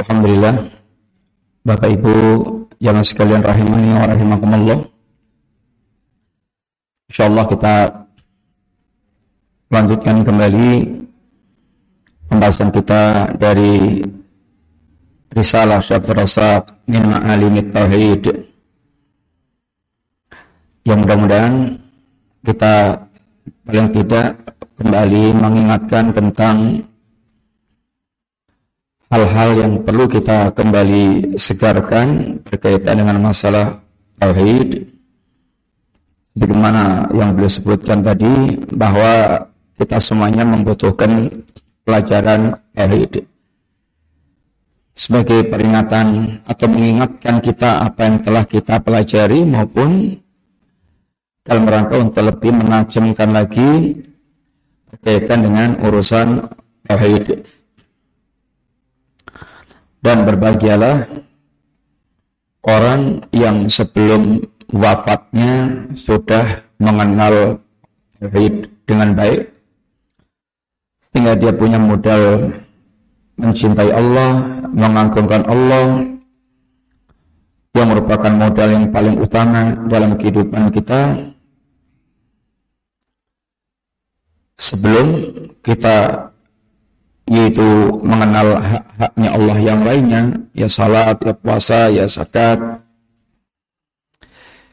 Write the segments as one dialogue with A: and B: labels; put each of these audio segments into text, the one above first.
A: Alhamdulillah. Bapak Ibu yang sekalian rahimani wa rahimakumullah. InsyaAllah kita lanjutkan kembali pembahasan kita dari Risalah Syabd Rasak Min Ma'alimit Tauhid. Yang mudah-mudahan kita paling tidak kembali mengingatkan tentang hal-hal yang perlu kita kembali segarkan berkaitan dengan masalah tauhid. Bagaimana yang beliau sebutkan tadi bahwa kita semuanya membutuhkan pelajaran tauhid. Sebagai peringatan atau mengingatkan kita apa yang telah kita pelajari maupun dalam rangka untuk lebih menajamkan lagi berkaitan dengan urusan tauhid dan berbahagialah orang yang sebelum wafatnya sudah mengenal tauhid dengan baik sehingga dia punya modal mencintai Allah, mengagungkan Allah yang merupakan modal yang paling utama dalam kehidupan kita. Sebelum kita yaitu mengenal hak-haknya Allah yang lainnya, ya salat, ya puasa, ya zakat.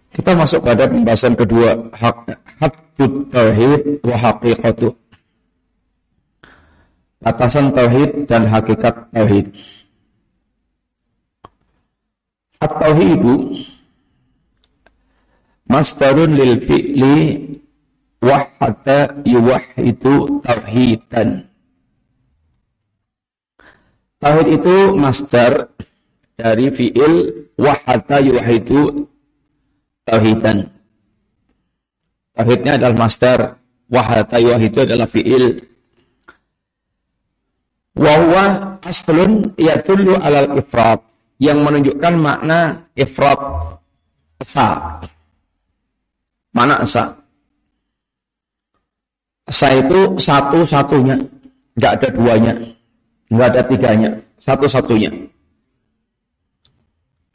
A: Kita masuk pada pembahasan kedua, hak hakut tauhid wa haqiqatu. Batasan tauhid dan hakikat tauhid. At-tauhidu masdarun lil fi'li wahata yuwahidu tauhidan Tauhid itu master dari fi'il wahata yuwahidu tauhidan. Tauhidnya adalah master wahata yuwahidu adalah fi'il. Wahuwa aslun yatullu alal ifrat yang menunjukkan makna ifrat esa. Mana esa? Esa itu satu-satunya, tidak ada duanya. Enggak ada tiganya, satu-satunya.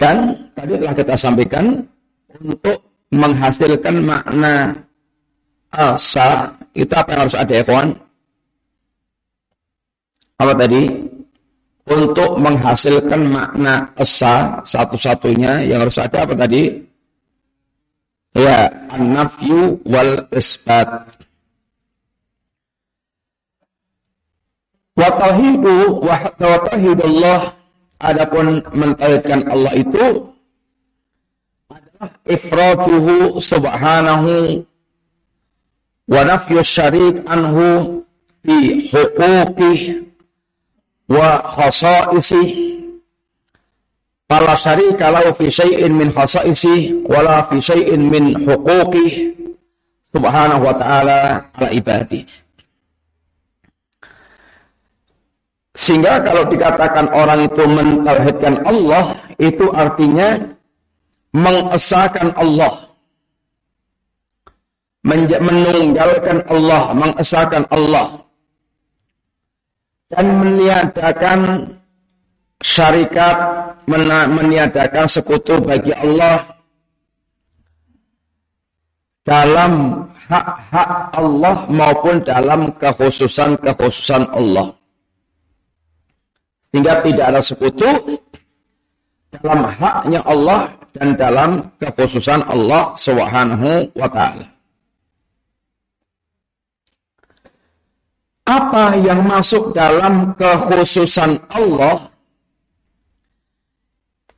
A: Dan tadi telah kita sampaikan untuk menghasilkan makna asa itu apa yang harus ada ikhwan? Apa tadi? Untuk menghasilkan makna asa satu-satunya yang harus ada apa tadi? Ya, an-nafyu wal isbat. Wa tauhidu tauhidullah adapun mentauhidkan Allah itu adalah ifratuhu subhanahu wa nafyu syarik anhu fi huquqih wa khasaisih. Fala syarika lahu fi syai'in min khasaisih wala fi syai'in min huquqih. Subhanahu wa ta'ala ala ibadihi Sehingga kalau dikatakan orang itu mentauhidkan Allah, itu artinya mengesahkan Allah. Menunggalkan Allah, mengesahkan Allah. Dan meniadakan syarikat, meniadakan sekutu bagi Allah dalam hak-hak Allah maupun dalam kekhususan-kekhususan Allah. Sehingga tidak ada sekutu dalam haknya Allah dan dalam kekhususan Allah Subhanahu wa taala. Apa yang masuk dalam kekhususan Allah?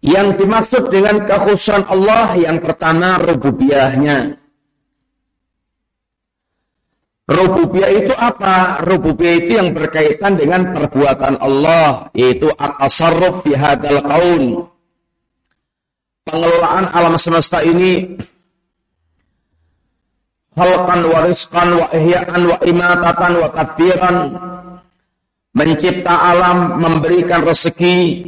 A: Yang dimaksud dengan kekhususan Allah yang pertama rububiyahnya. Rububiyah itu apa? Rububiyah itu yang berkaitan dengan perbuatan Allah, yaitu at-tasarruf fi hadzal qaul. Pengelolaan alam semesta ini halqan wa rizqan wa ihya'an wa imatatan wa tadbiran mencipta alam, memberikan rezeki,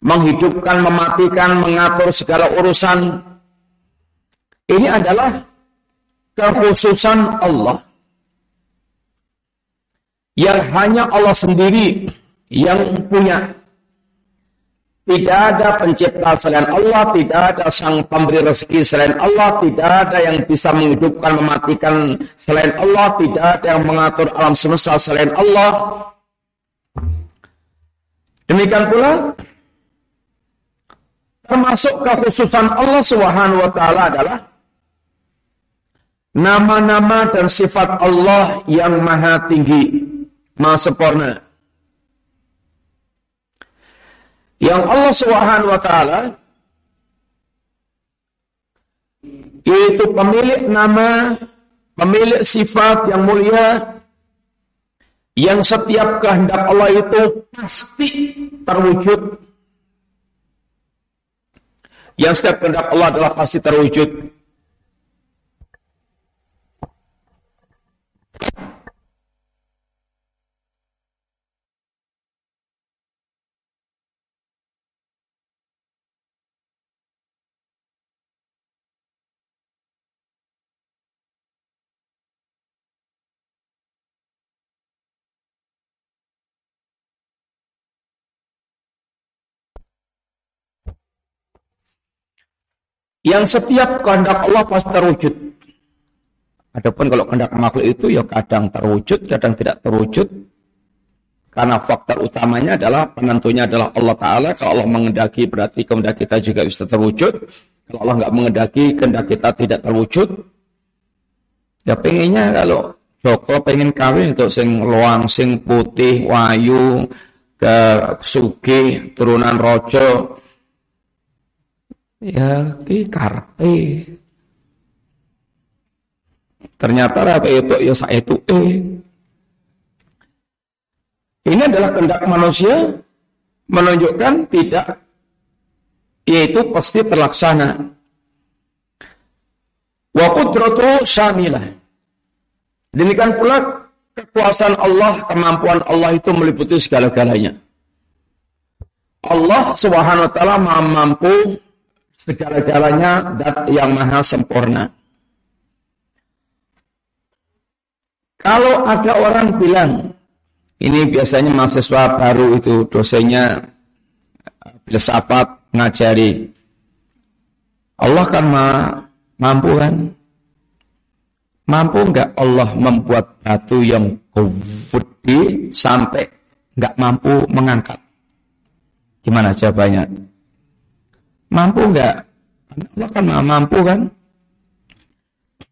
A: menghidupkan, mematikan, mengatur segala urusan. Ini adalah kekhususan Allah yang hanya Allah sendiri yang punya. Tidak ada pencipta selain Allah, tidak ada sang pemberi rezeki selain Allah, tidak ada yang bisa menghidupkan, mematikan selain Allah, tidak ada yang mengatur alam semesta selain Allah. Demikian pula termasuk kekhususan Allah Subhanahu wa taala adalah nama-nama dan sifat Allah yang maha tinggi, maha sempurna. Yang Allah Subhanahu wa taala yaitu pemilik nama, pemilik sifat yang mulia yang setiap kehendak Allah itu pasti terwujud. Yang setiap kehendak Allah adalah pasti terwujud. Yang setiap kehendak Allah pasti terwujud. Adapun kalau kehendak makhluk itu ya kadang terwujud, kadang tidak terwujud. Karena faktor utamanya adalah penentunya adalah Allah Ta'ala. Kalau Allah mengendaki berarti kehendak kita juga bisa terwujud. Kalau Allah nggak mengendaki kehendak kita tidak terwujud. Ya pengennya kalau Joko pengen kawin untuk sing luang, sing putih, wayu, ke sugi, turunan rojo, ya ki karpe ternyata apa itu ya saya itu eh ini adalah kehendak manusia menunjukkan tidak yaitu pasti terlaksana. Wa qudratu syamilah. Demikian pula kekuasaan Allah kemampuan Allah itu meliputi segala-galanya. Allah Subhanahu wa taala mampu segala-galanya dat yang maha sempurna. Kalau ada orang bilang, ini biasanya mahasiswa baru itu dosennya filsafat ngajari. Allah kan ma mampu kan? Mampu nggak Allah membuat batu yang gede sampai nggak mampu mengangkat? Gimana jawabannya? Mampu nggak? Allah kan mampu kan?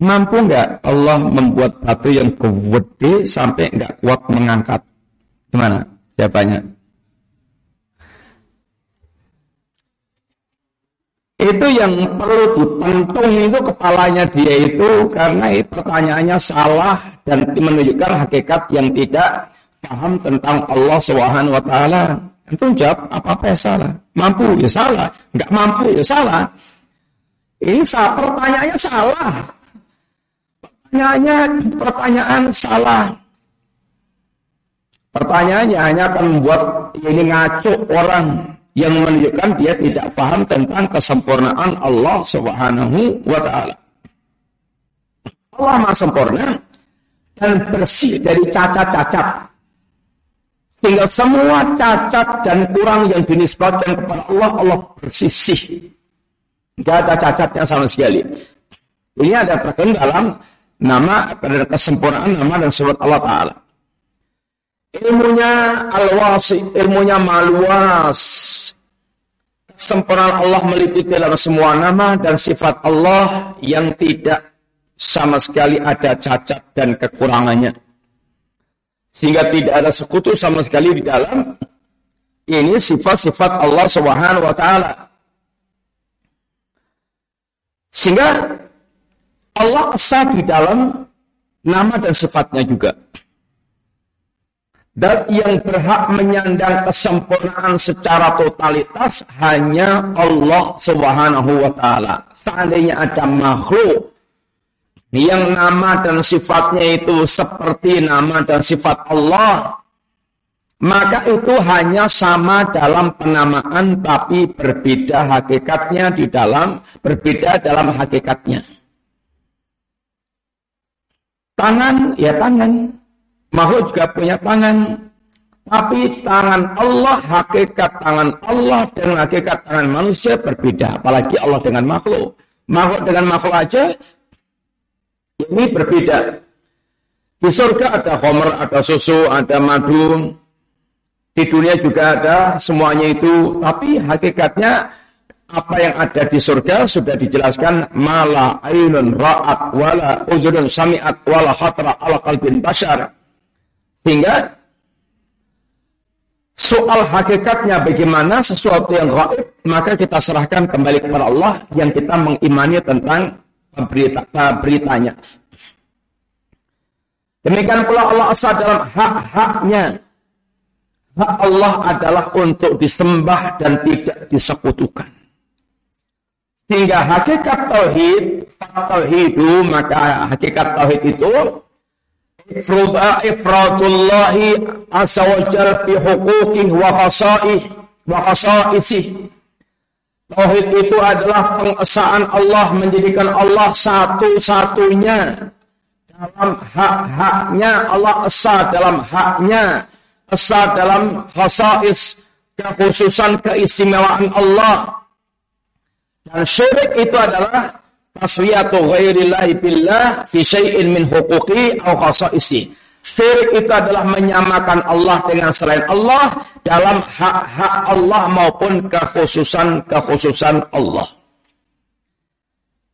A: Mampu nggak Allah membuat batu yang gede sampai nggak kuat mengangkat? Gimana jawabannya? Itu yang perlu dipentung itu kepalanya dia itu karena pertanyaannya salah dan menunjukkan hakikat yang tidak paham tentang Allah Subhanahu. Itu jawab apa-apa ya salah. Mampu ya salah. Enggak mampu ya salah. Ini salah, pertanyaannya salah. Pertanyaannya pertanyaan salah. Pertanyaannya hanya akan membuat ini ngaco orang yang menunjukkan dia tidak paham tentang kesempurnaan Allah Subhanahu wa taala. Allah Maha sempurna dan bersih dari cacat-cacat. Sehingga semua cacat dan kurang yang dinisbatkan kepada Allah, Allah bersisih. Tidak ada cacatnya sama sekali. Ini ada terkandung dalam nama dan kesempurnaan nama dan sifat Allah Ta'ala. Ilmunya al-wasi, ilmunya maluas. Kesempurnaan Allah meliputi dalam semua nama dan sifat Allah yang tidak sama sekali ada cacat dan kekurangannya. Sehingga tidak ada sekutu sama sekali di dalam ini sifat-sifat Allah Subhanahu wa taala. Sehingga Allah esa di dalam nama dan sifatnya juga. Dan yang berhak menyandang kesempurnaan secara totalitas hanya Allah Subhanahu wa taala. Seandainya ada makhluk yang nama dan sifatnya itu seperti nama dan sifat Allah, maka itu hanya sama dalam penamaan tapi berbeda hakikatnya di dalam berbeda dalam hakikatnya. Tangan ya tangan, makhluk juga punya tangan, Tapi tangan Allah, hakikat tangan Allah dan hakikat tangan manusia berbeda. Apalagi Allah dengan makhluk. Makhluk dengan makhluk aja ini berbeda. Di surga ada homer, ada susu, ada madu. Di dunia juga ada semuanya itu. Tapi hakikatnya apa yang ada di surga sudah dijelaskan mala ainun ra'at wala ujurun sami'at wala khatra ala qalbin bashar. Sehingga soal hakikatnya bagaimana sesuatu yang gaib, maka kita serahkan kembali kepada Allah yang kita mengimani tentang berita, beritanya. Demikian pula Allah asal dalam hak-haknya. Hak Allah adalah untuk disembah dan tidak disekutukan. Sehingga hakikat tauhid, tauhidu, maka hakikat tauhid itu ifradullahi azza wa wa khasaih wa khasaisih Tauhid itu adalah pengesaan Allah menjadikan Allah satu-satunya. Dalam hak-haknya Allah esa dalam haknya. Esa dalam khasais kekhususan keistimewaan Allah. Dan syirik itu adalah taswiyatu ghairillahi billah fi syai'in min huquqi aw khasaisi. Syirik itu adalah menyamakan Allah dengan selain Allah dalam hak-hak Allah maupun kekhususan-kekhususan Allah.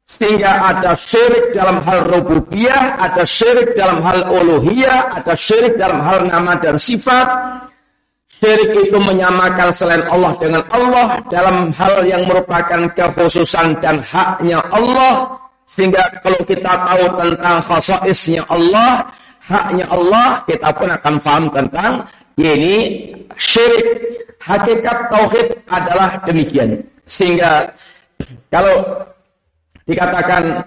A: Sehingga ada syirik dalam hal rububiyah, ada syirik dalam hal uluhiyah, ada syirik dalam hal nama dan sifat, Syirik itu menyamakan selain Allah dengan Allah dalam hal yang merupakan kekhususan dan haknya Allah. Sehingga kalau kita tahu tentang khasaisnya Allah, haknya Allah, kita pun akan paham tentang ini syirik. Hakikat tauhid adalah demikian. Sehingga kalau dikatakan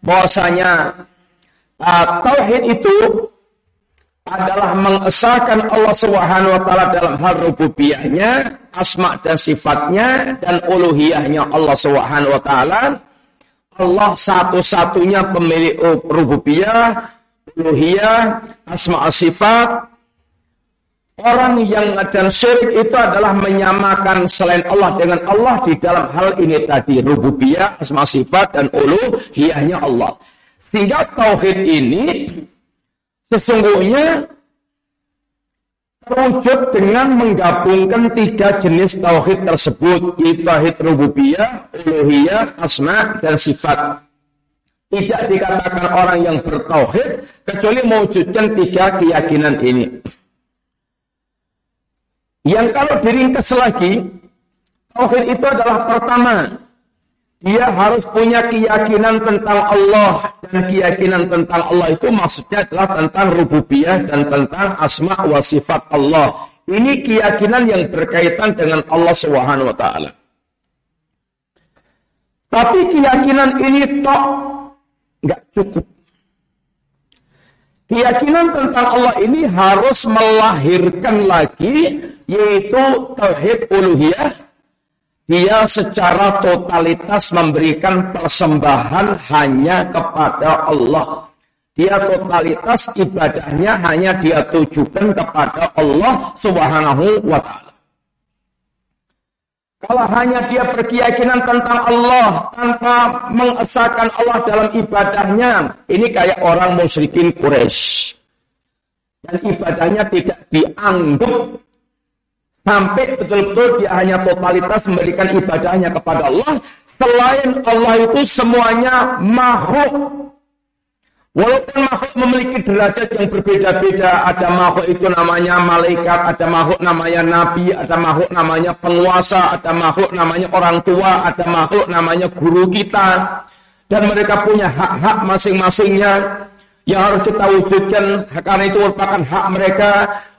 A: bahwasanya uh, tauhid itu adalah mengesahkan Allah Subhanahu wa taala dalam hal rububiyahnya, asma dan sifatnya dan uluhiyahnya Allah Subhanahu wa taala. Allah satu-satunya pemilik rububiyah, uluhiyah, asma sifat. Orang yang dan syirik itu adalah menyamakan selain Allah dengan Allah di dalam hal ini tadi rububiyah, asma sifat dan uluhiyahnya Allah. Sehingga tauhid ini Sesungguhnya terwujud dengan menggabungkan tiga jenis tauhid tersebut, yaitu tauhid rububiyah, uluhiyah, asma dan sifat. Tidak dikatakan orang yang bertauhid kecuali mewujudkan tiga keyakinan ini. Yang kalau diringkas lagi, tauhid itu adalah pertama, dia harus punya keyakinan tentang Allah dan keyakinan tentang Allah itu maksudnya adalah tentang rububiyah dan tentang asma wa sifat Allah. Ini keyakinan yang berkaitan dengan Allah Subhanahu wa taala. Tapi keyakinan ini tok nggak cukup. Keyakinan tentang Allah ini harus melahirkan lagi yaitu tauhid uluhiyah dia secara totalitas memberikan persembahan hanya kepada Allah. Dia totalitas ibadahnya hanya dia tujukan kepada Allah Subhanahu wa taala. Kalau hanya dia berkeyakinan tentang Allah tanpa mengesahkan Allah dalam ibadahnya, ini kayak orang musyrikin Quraisy. Dan ibadahnya tidak dianggap Sampai betul-betul dia hanya totalitas memberikan ibadahnya kepada Allah. Selain Allah itu semuanya makhluk. Walaupun makhluk memiliki derajat yang berbeda-beda, ada makhluk itu namanya malaikat, ada makhluk namanya nabi, ada makhluk namanya penguasa, ada makhluk namanya orang tua, ada makhluk namanya guru kita. Dan mereka punya hak-hak masing-masingnya yang harus kita wujudkan karena itu merupakan hak mereka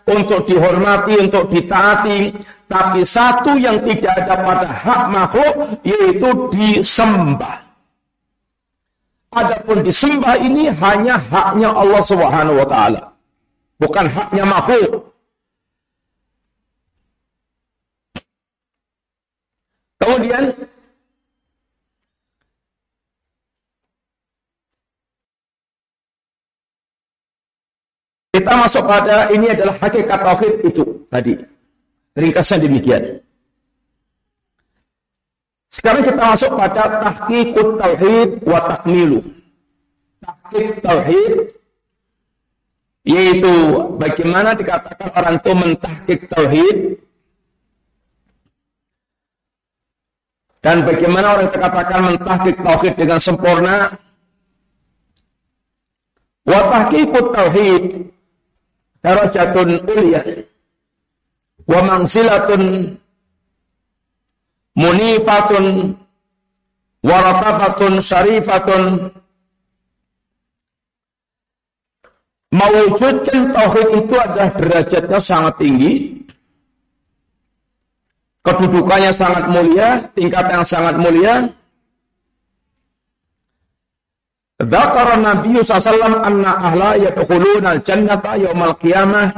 A: untuk dihormati, untuk ditaati. Tapi satu yang tidak ada pada hak makhluk, yaitu disembah. Adapun disembah ini hanya haknya Allah Subhanahu wa taala. Bukan haknya makhluk. Kemudian Kita masuk pada ini adalah hakikat tauhid itu tadi. Ringkasnya demikian. Sekarang kita masuk pada tahqiqut tauhid wa takmilu. Tahqiq tauhid yaitu bagaimana dikatakan orang itu mentahqiq tauhid dan bagaimana orang itu katakan mentahqiq tauhid dengan sempurna wa tahqiqut tauhid darajatun ulia wa manzilatun munifatun waratabatun syarifatun mewujudkan tauhid itu adalah derajatnya sangat tinggi kedudukannya sangat mulia tingkat yang sangat mulia Dzakara Nabi sallallahu anna ahla yadkhuluna al-jannata yaumal qiyamah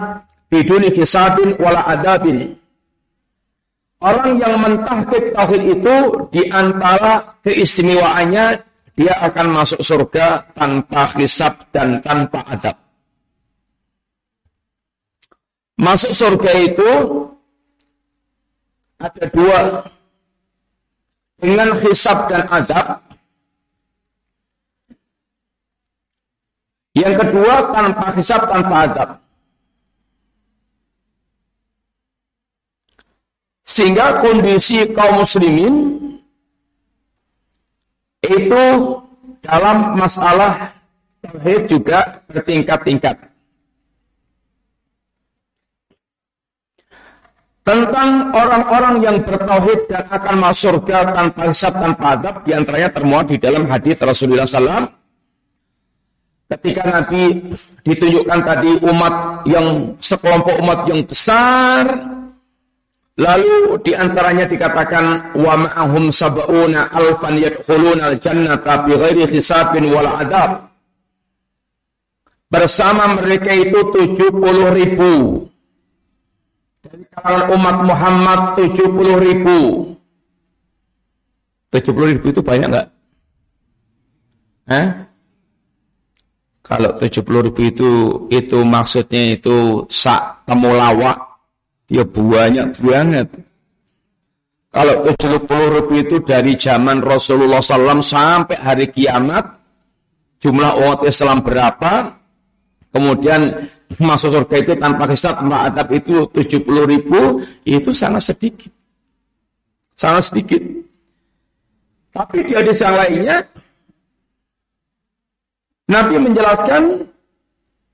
A: biduni hisabin wala adabin. Orang yang mentahqiq tauhid itu di antara keistimewaannya dia akan masuk surga tanpa hisab dan tanpa adab. Masuk surga itu ada dua dengan hisab dan adab Yang kedua tanpa hisab, tanpa adab. Sehingga kondisi kaum muslimin itu dalam masalah tauhid juga bertingkat-tingkat. Tentang orang-orang yang bertauhid dan akan masuk surga tanpa hisab tanpa adab, di antaranya termuat di dalam hadis Rasulullah SAW Ketika Nabi ditunjukkan tadi umat yang sekelompok umat yang besar, lalu di antaranya dikatakan wa ma'ahum sab'una alfan yadkhuluna al-jannata bighairi hisabin wal adab. Bersama mereka itu 70 ribu. Dari kalangan umat Muhammad 70 ribu. 70 ribu itu banyak nggak? Hah? Kalau 70 ribu itu itu maksudnya itu sak temulawak ya banyak banget. Kalau 70 ribu itu dari zaman Rasulullah SAW sampai hari kiamat, jumlah umat Islam berapa, kemudian masuk surga itu tanpa hisab, adab itu 70 ribu, itu sangat sedikit. Sangat sedikit. Tapi di hadis yang lainnya, Nabi menjelaskan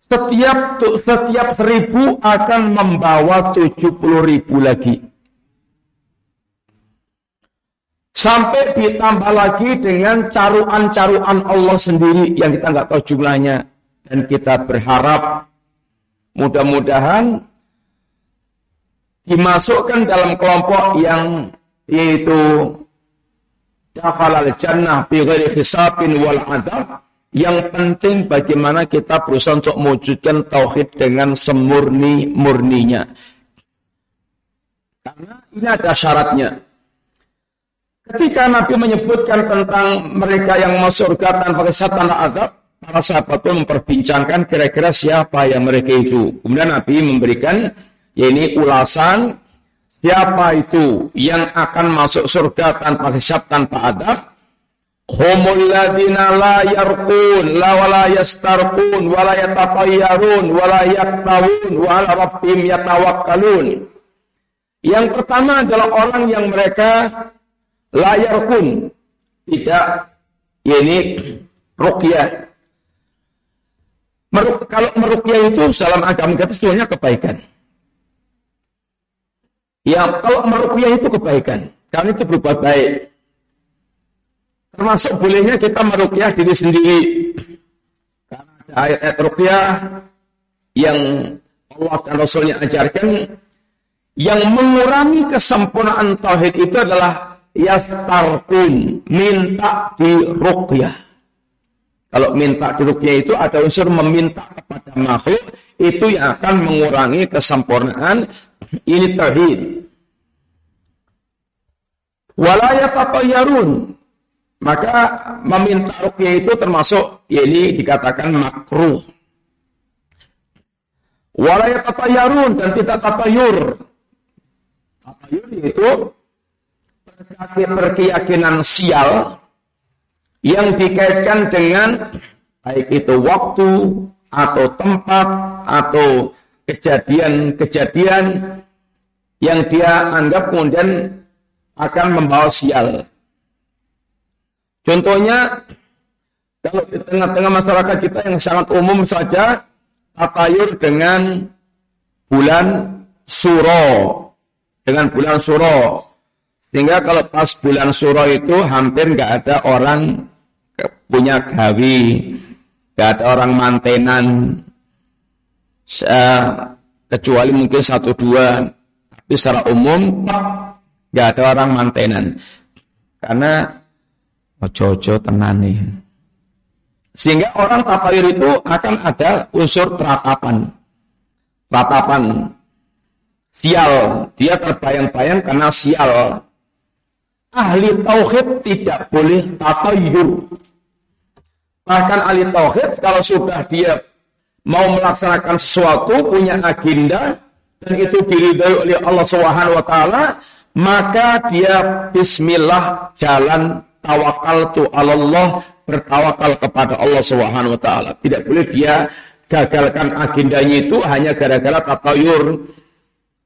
A: setiap setiap seribu akan membawa tujuh puluh ribu lagi. Sampai ditambah lagi dengan caruan-caruan Allah sendiri yang kita nggak tahu jumlahnya. Dan kita berharap mudah-mudahan dimasukkan dalam kelompok yang yaitu dakhalal jannah bi ghairi hisabin wal adab yang penting bagaimana kita berusaha untuk mewujudkan tauhid dengan semurni-murninya. Karena ini ada syaratnya. Ketika Nabi menyebutkan tentang mereka yang masuk surga tanpa kisah tanpa azab, para sahabat pun memperbincangkan kira-kira siapa yang mereka itu. Kemudian Nabi memberikan ya ini ulasan siapa itu yang akan masuk surga tanpa hisab tanpa adab Humul ladina la yarqun la wala yastarqun wala yatatayyarun wala yaktawun wala rabbim yatawakkalun. Yang pertama adalah orang yang mereka la yarqun tidak ini ruqyah. Meruk, kalau meruqyah itu dalam agama kita sebenarnya kebaikan. Ya, kalau meruqyah itu kebaikan, karena itu berbuat baik. Termasuk bolehnya kita merukyah diri sendiri. Karena ada ayat-ayat rukyah yang Allah dan Rasulnya ajarkan yang mengurangi kesempurnaan tauhid itu adalah yastarkun, minta di rukyah. Kalau minta di rukyah itu ada unsur meminta kepada makhluk, itu yang akan mengurangi kesempurnaan ini tauhid. Walayatatayyarun, maka meminta rukyah itu termasuk ya ini dikatakan makruh. Walaya tatayarun dan tidak tatayur. Tatayur itu berkeyakinan sial yang dikaitkan dengan baik itu waktu atau tempat atau kejadian-kejadian yang dia anggap kemudian akan membawa sial. Contohnya, kalau di tengah-tengah masyarakat kita yang sangat umum saja, tatayur dengan bulan suro. Dengan bulan suro. Sehingga kalau pas bulan suro itu hampir nggak ada orang punya gawi, nggak ada orang mantenan, kecuali mungkin satu dua. Tapi secara umum nggak ada orang mantenan. Karena ojo-ojo tenani. Sehingga orang tatayur itu akan ada unsur teratapan. Teratapan. Sial. Dia terbayang-bayang karena sial. Ahli tauhid tidak boleh tatayur. Bahkan ahli tauhid kalau sudah dia mau melaksanakan sesuatu, punya agenda, dan itu diridhoi oleh Allah Subhanahu wa taala, maka dia bismillah jalan tawakal tu Allah bertawakal kepada Allah Subhanahu wa taala. Tidak boleh dia gagalkan agendanya itu hanya gara-gara tatayur.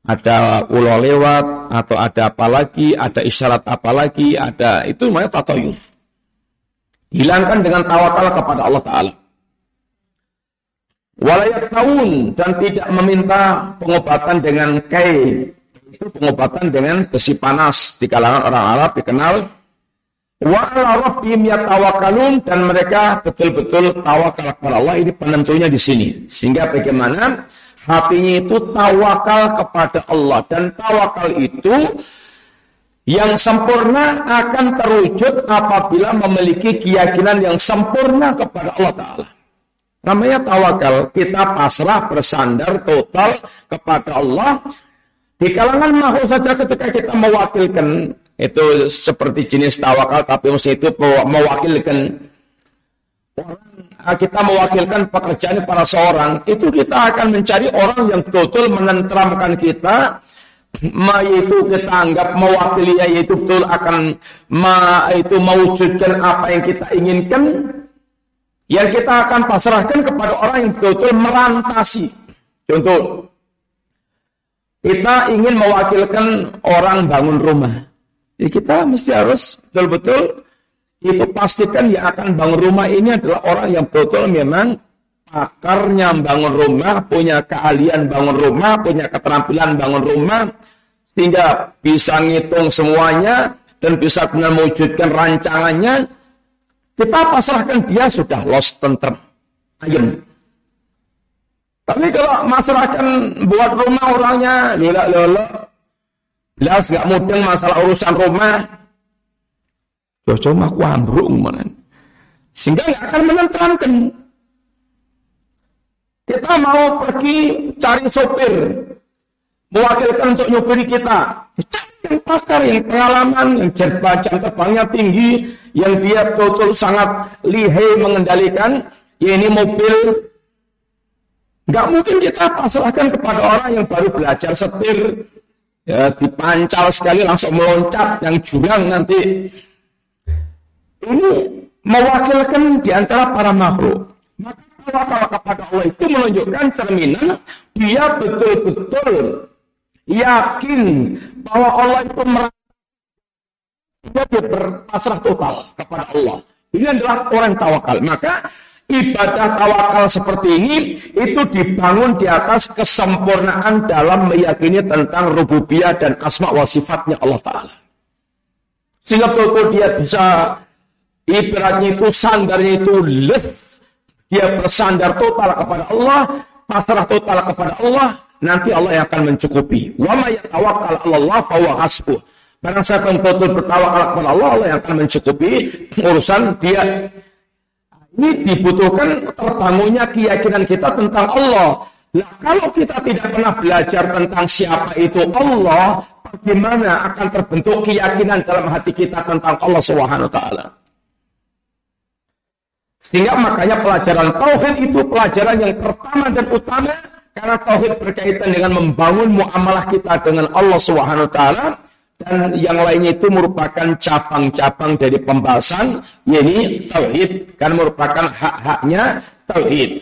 A: Ada ulo lewat atau ada apa lagi, ada isyarat apa lagi, ada itu namanya tatayur. Hilangkan dengan tawakal kepada Allah taala. Walayat tahun dan tidak meminta pengobatan dengan kai. Itu pengobatan dengan besi panas di kalangan orang Arab dikenal Wa dan mereka betul-betul tawakal kepada Allah ini penentunya di sini. Sehingga bagaimana hatinya itu tawakal kepada Allah dan tawakal itu yang sempurna akan terwujud apabila memiliki keyakinan yang sempurna kepada Allah Ta'ala. Namanya tawakal, kita pasrah bersandar total kepada Allah. Di kalangan makhluk saja ketika kita mewakilkan itu seperti jenis tawakal tapi mesti itu mewakilkan. Orang kita mewakilkan pekerjaan para seorang itu kita akan mencari orang yang betul menentramkan kita. Ma itu kita anggap mewakili yaitu betul akan ma itu mewujudkan apa yang kita inginkan yang kita akan pasrahkan kepada orang yang betul-betul merantasi. Contoh kita ingin mewakilkan orang bangun rumah Ya kita mesti harus betul-betul itu pastikan yang akan bangun rumah ini adalah orang yang betul memang pakarnya bangun rumah, punya keahlian bangun rumah, punya keterampilan bangun rumah, sehingga bisa ngitung semuanya dan bisa benar mewujudkan rancangannya. Kita pasrahkan dia sudah lost tentrem, ayam. Tapi kalau masyarakat buat rumah orangnya lila-lila, Belas gak mudeng masalah urusan rumah. Jojo mah kuambrung mana. Sehingga gak akan menenteramkan. Kita mau pergi cari sopir. Mewakilkan untuk nyopiri kita. Yang pakar, yang pengalaman, yang jam terbangnya tinggi, yang dia betul sangat lihai mengendalikan. Ya ini mobil Gak mungkin kita pasrahkan kepada orang yang baru belajar setir, ya dipancal sekali langsung meloncat yang jurang nanti. Ini mewakilkan di antara para makhluk. Maka tawakal kepada Allah itu menunjukkan cerminan dia betul-betul yakin bahwa Allah itu dia berpasrah total kepada Allah. Ini adalah orang tawakal. Maka ibadah tawakal seperti ini itu dibangun di atas kesempurnaan dalam meyakini tentang rububiyah dan asma wa sifatnya Allah Ta'ala. Sehingga betul dia bisa ibaratnya itu sandarnya itu leh. Dia bersandar total kepada Allah, pasrah total kepada Allah, nanti Allah yang akan mencukupi. Wa ma yatawakkal Allah fa hasbuh. Barang siapa yang betul bertawakal kepada Allah, Allah yang akan mencukupi urusan dia ini dibutuhkan terbangunnya keyakinan kita tentang Allah. Nah, kalau kita tidak pernah belajar tentang siapa itu Allah, bagaimana akan terbentuk keyakinan dalam hati kita tentang Allah Subhanahu wa taala? Sehingga makanya pelajaran tauhid itu pelajaran yang pertama dan utama Karena tauhid berkaitan dengan membangun muamalah kita dengan Allah Subhanahu wa taala dan yang lainnya itu merupakan cabang-cabang dari pembahasan yakni tauhid kan merupakan hak-haknya tauhid.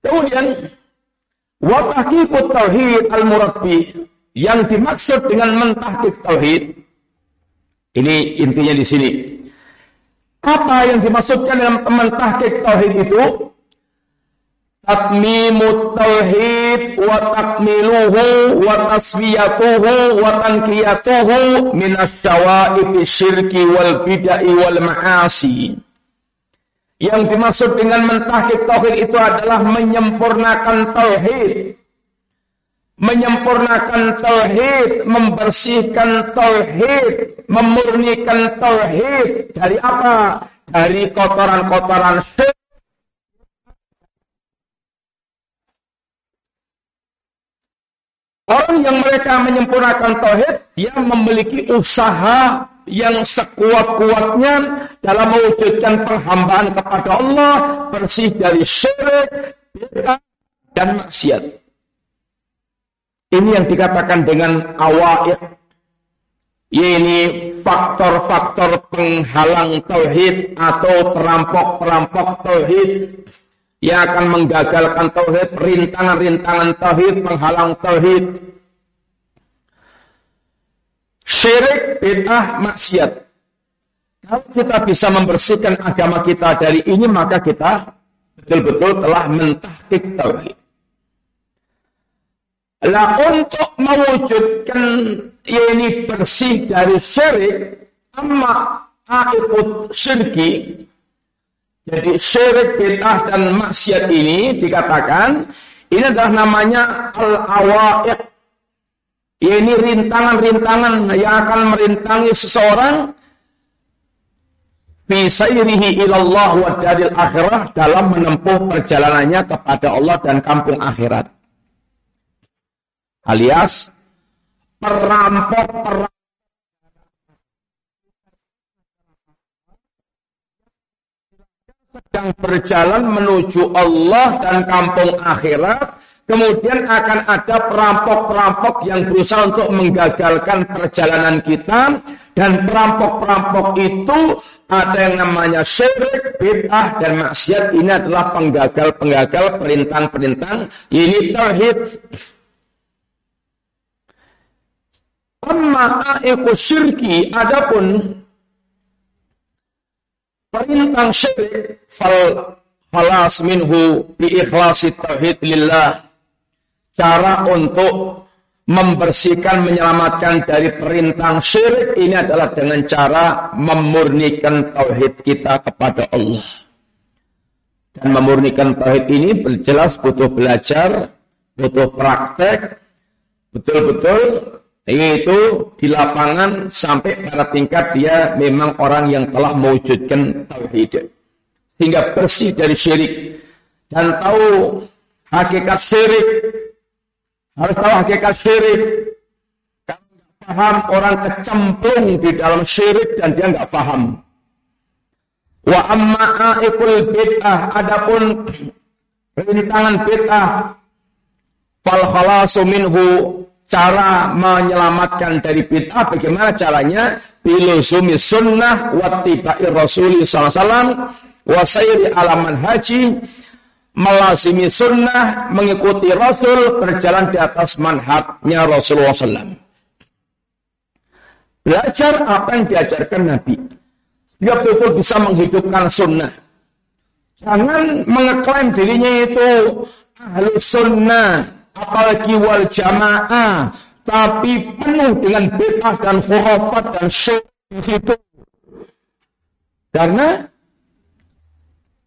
A: Kemudian wa tahqiqut tauhid al-murabbi yang dimaksud dengan mentahqiq tauhid ini intinya di sini. Apa yang dimaksudkan dengan mentahqiq tauhid itu? Tatmimut tauhid wa takmiluhu wa taswiyatuhu wa tankiyatuhu minas syawa'ib syirki wal bid'ah wal ma'asi. Yang dimaksud dengan mentahqiq tauhid itu adalah menyempurnakan tauhid. Menyempurnakan tauhid, membersihkan tauhid, memurnikan tauhid dari apa? Dari kotoran-kotoran syirik Orang yang mereka menyempurnakan tauhid, dia memiliki usaha yang sekuat-kuatnya dalam mewujudkan penghambaan kepada Allah, bersih dari syirik, bid'ah, dan maksiat. Ini yang dikatakan dengan awa'id. Ini faktor-faktor penghalang tauhid atau perampok-perampok tauhid yang akan menggagalkan tauhid, rintangan-rintangan tauhid, penghalang tauhid. Syirik, bid'ah, maksiat. Kalau kita bisa membersihkan agama kita dari ini, maka kita betul-betul telah mentahkik tauhid. Lah untuk mewujudkan ini bersih dari syirik, amma aikut syirki, jadi syirik bid'ah dan maksiat ini dikatakan ini adalah namanya al-awaiq. Ini rintangan-rintangan yang akan merintangi seseorang fi sayrihi ilallah wa dalil akhirah dalam menempuh perjalanannya kepada Allah dan kampung akhirat. Alias perampok-perampok sedang berjalan menuju Allah dan kampung akhirat, kemudian akan ada perampok-perampok yang berusaha untuk menggagalkan perjalanan kita, dan perampok-perampok itu ada yang namanya syirik, bid'ah, dan maksiat. Ini adalah penggagal-penggagal perintah-perintah. Ini tauhid. Amma aiku syirki, adapun perintah syirik fal khalas minhu tauhid lillah. Cara untuk membersihkan menyelamatkan dari perintah syirik ini adalah dengan cara memurnikan tauhid kita kepada Allah. Dan memurnikan tauhid ini jelas butuh belajar butuh praktek betul-betul yaitu di lapangan sampai pada tingkat dia memang orang yang telah mewujudkan tauhid. Sehingga bersih dari syirik. Dan tahu hakikat syirik. Harus tahu hakikat syirik. Kalau paham orang kecemplung di dalam syirik dan dia nggak paham. Wa amma aikul bid'ah adapun rintangan bid'ah fal khalasu minhu cara menyelamatkan dari bid'ah bagaimana caranya? Biluzumi sunnah wa tibai rasuli sallallahu wa sayri alaman haji melazimi sunnah mengikuti rasul berjalan di atas manhatnya Rasulullah SAW belajar apa yang diajarkan Nabi. Dia betul bisa menghidupkan sunnah. Jangan mengeklaim dirinya itu ahlu sunnah apalagi wal jamaah, tapi penuh dengan bid'ah dan khurafat dan syirik di situ. Karena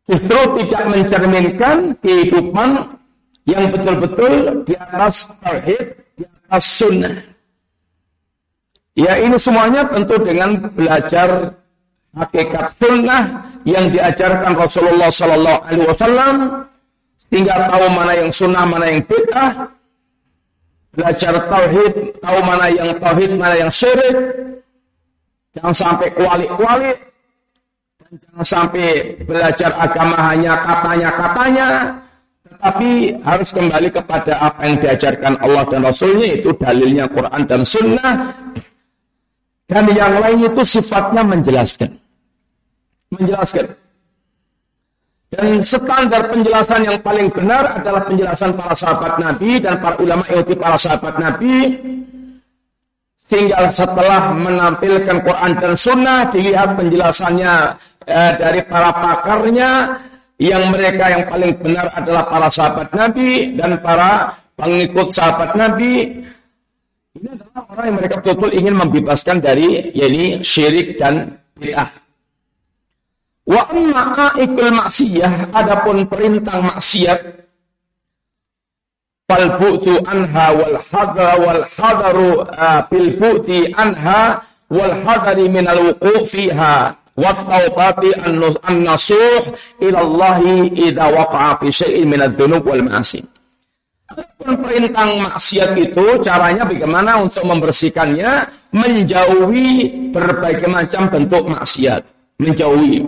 A: justru tidak mencerminkan kehidupan yang betul-betul di atas tauhid, di atas sunnah. Ya ini semuanya tentu dengan belajar hakikat sunnah yang diajarkan Rasulullah Sallallahu Alaihi Wasallam Tinggal tahu mana yang sunnah, mana yang bid'ah. Belajar tauhid, tahu mana yang tauhid, mana yang syirik. Jangan sampai kuali-kuali. Dan jangan sampai belajar agama hanya katanya-katanya. tapi harus kembali kepada apa yang diajarkan Allah dan Rasulnya itu dalilnya Quran dan Sunnah dan yang lain itu sifatnya menjelaskan menjelaskan dan standar penjelasan yang paling benar adalah penjelasan para sahabat Nabi dan para ulama ikuti para sahabat Nabi. Sehingga setelah menampilkan Quran dan Sunnah, dilihat penjelasannya eh, dari para pakarnya, yang mereka yang paling benar adalah para sahabat Nabi dan para pengikut sahabat Nabi. Ini adalah orang yang mereka betul-betul ingin membebaskan dari yakni syirik dan bid'ah. Wa amma ikul maksiyah adapun perintah maksiat fal bu'tu anha wal hadra wal hadaru bil bu'ti anha wal hadari min al wuqu' fiha wa tawbati an nasuh ila Allah idza waqa'a fi syai'in min adz-dzunub wal ma'asi. Perintah maksiat itu caranya bagaimana untuk membersihkannya? Menjauhi berbagai macam bentuk maksiat, menjauhi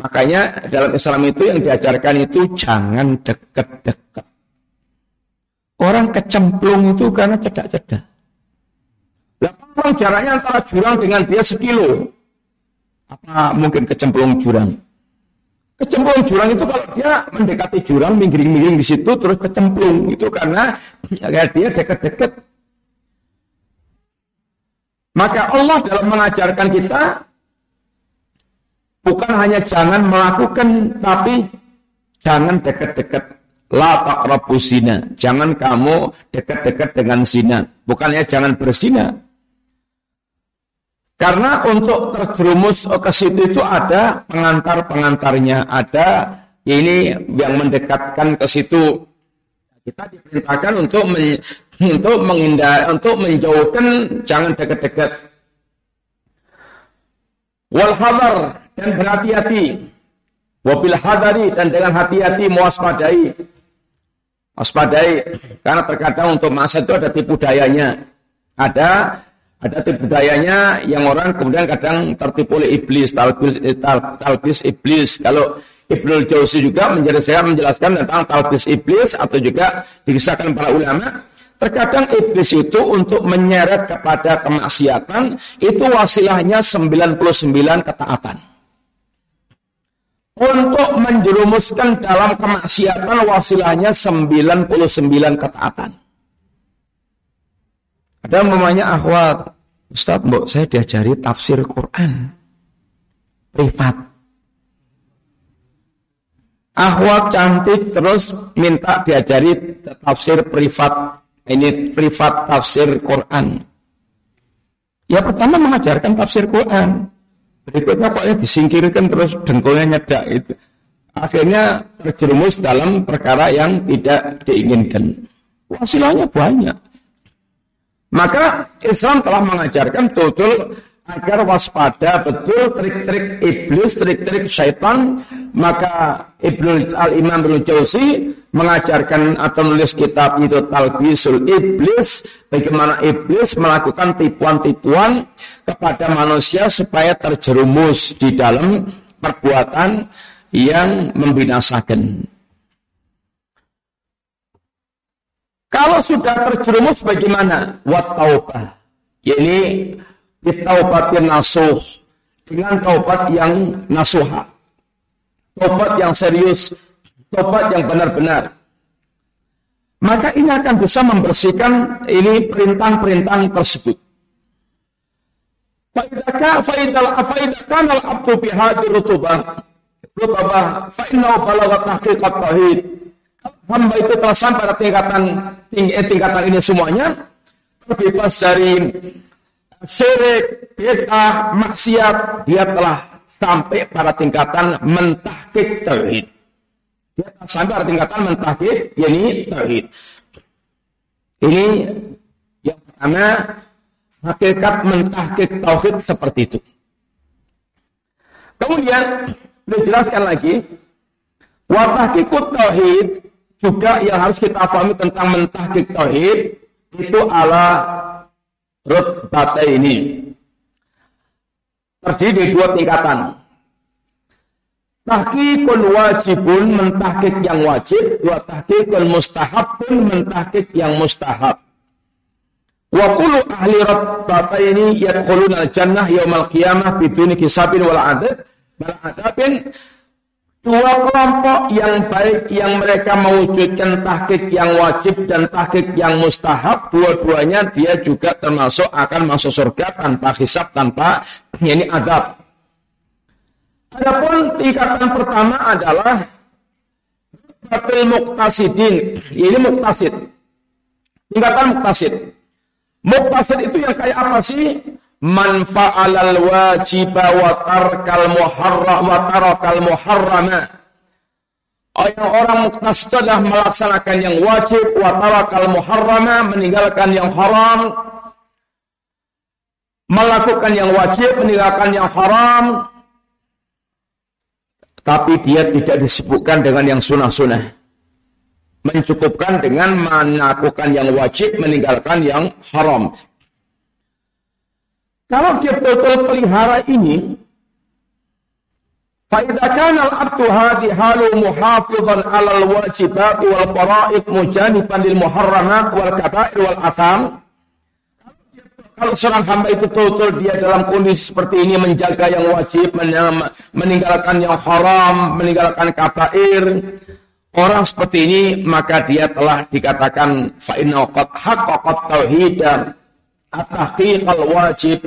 A: Makanya dalam Islam itu yang diajarkan itu jangan dekat-dekat. Orang kecemplung itu karena cedak-cedak. Lah orang jaraknya antara jurang dengan dia sekilo. Apa mungkin kecemplung jurang? Kecemplung jurang itu kalau dia mendekati jurang, miring-miring di situ terus kecemplung itu karena ya, dia dekat-dekat. Maka Allah dalam mengajarkan kita Bukan hanya jangan melakukan, tapi jangan dekat-dekat. La taqrabu zina. Jangan kamu dekat-dekat dengan zina. Bukannya jangan berzina. Karena untuk terjerumus ke situ itu ada pengantar-pengantarnya, ada ini yang mendekatkan ke situ. Kita diperintahkan untuk men, untuk menghindar, untuk menjauhkan jangan dekat-dekat. Wal dan berhati-hati. Wabil hadari dan dengan hati-hati mewaspadai. Waspadai karena terkadang untuk masa itu ada tipu dayanya. Ada ada tipu dayanya yang orang kemudian kadang tertipu oleh iblis, talbis, eh, tal, talbis iblis. Kalau Ibnu Jauzi juga menjadi saya menjelaskan tentang talbis iblis atau juga dikisahkan para ulama Terkadang iblis itu untuk menyeret kepada kemaksiatan itu wasilahnya 99 ketaatan untuk menjerumuskan dalam kemaksiatan wasilahnya 99 ketaatan. Ada namanya akhwat, Ustaz, mbok saya diajari tafsir Quran privat. Akhwat cantik terus minta diajari tafsir privat. Ini privat tafsir Quran. Ya pertama mengajarkan tafsir Quran. Berikutnya kok ya disingkirkan terus dengkulnya nyedak itu. Akhirnya terjerumus dalam perkara yang tidak diinginkan. Wasilahnya banyak. Maka Islam telah mengajarkan betul agar waspada betul trik-trik iblis, trik-trik syaitan. Maka Ibnu Al-Imam Ibnu Jauzi mengajarkan atau menulis kitab itu Talbisul Iblis, bagaimana iblis melakukan tipuan-tipuan kepada manusia supaya terjerumus di dalam perbuatan yang membinasakan. Kalau sudah terjerumus bagaimana? Wat taubah. Ini bitaubatin nasuh dengan taubat yang nasuha. Taubat yang serius, taubat yang benar-benar. Maka ini akan bisa membersihkan ini perintah-perintah tersebut. Faidaka faidal afaidakan al abdu bihadi rutubah rutubah fa innahu balagha tahqiqat tauhid. Hamba itu telah sampai pada tingkatan tinggi, eh, tingkatan ini semuanya terbebas dari syirik, bid'ah, maksiat, dia telah sampai pada tingkatan mentahkik tauhid. Telah sampai pada tingkatan mentahkik, yakni tauhid. Ini yang pertama, hakikat mentahkik tauhid seperti itu. Kemudian, dijelaskan lagi, watahkikut tauhid juga yang harus kita pahami tentang mentahkik tauhid itu ala rutbata ini terdiri dari dua tingkatan. tahqiqun wajibun mentahqiq yang wajib. Wa tahqiqul mustahabun mentahqiq yang mustahab. Wa kullu ahli rattataini yadkhuluna al-jannah yaumal qiyamah biduni kisabin wal adab. Wal adabin Dua kelompok yang baik yang mereka mewujudkan tahqiq yang wajib dan tahqiq yang mustahab, dua-duanya dia juga termasuk akan masuk surga tanpa hisab, tanpa ini azab. Adapun tingkatan pertama adalah batil muktasidin. Ini muktasid. Tingkatan muktasid. Muktasid itu yang kayak apa sih? Man fa'alal wajiba wa tarkal muharram wa tarakal muharrama. Yang orang muktas itu adalah melaksanakan yang wajib wa tarakal muharrama meninggalkan yang haram. Melakukan yang wajib meninggalkan yang haram. Tapi dia tidak disebutkan dengan yang sunnah-sunnah. Mencukupkan dengan melakukan yang wajib meninggalkan yang haram kalau dia betul-betul pelihara ini, فإذا كان العبد هذه حال محافظا على الواجبات والفرائض مجانبا للمحرمات والكبائر والآثام kalau seorang hamba itu betul-betul dia dalam kondisi seperti ini menjaga yang wajib, meninggalkan yang haram, meninggalkan kabair, orang seperti ini maka dia telah dikatakan fa'inna qad haqqaqat tauhid at-tahqiq al-wajib.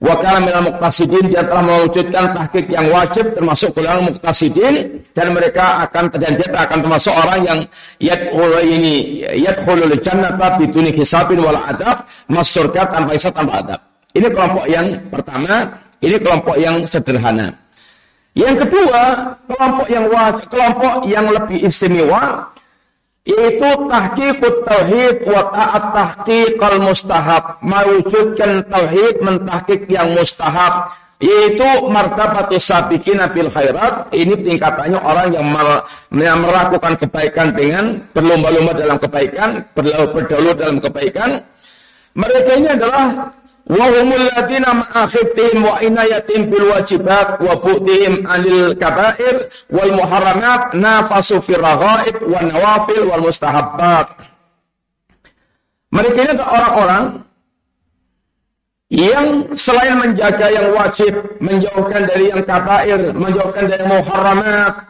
A: Wa kana minal muqtasidin dia telah mewujudkan tahqiq yang wajib termasuk golongan muqtasidin dan mereka akan dia akan termasuk orang yang yadkhul ini yadkhulul jannata biduni hisabin wal adab masuk surga tanpa hisab tanpa adab. Ini kelompok yang pertama ini kelompok yang sederhana. Yang kedua kelompok yang wajib kelompok yang lebih istimewa yaitu tahqiqut tauhid wa ta'at tahqiqal mustahab. Mewujudkan tauhid mentahqiq yang mustahab. Yaitu martabatu sabiqina bil khairat. Ini tingkatannya orang yang, yang melakukan kebaikan dengan berlomba-lomba dalam kebaikan berdahulu dalam kebaikan. Mereka ini adalah wa humul ladina ma'akhibtihim wa inayatim bil wajibat wa bu'tihim anil kabair wal muharramat nafasu fir wa nawafil wal mereka ini orang-orang yang selain menjaga yang wajib, menjauhkan dari yang kabair, menjauhkan dari muharramat,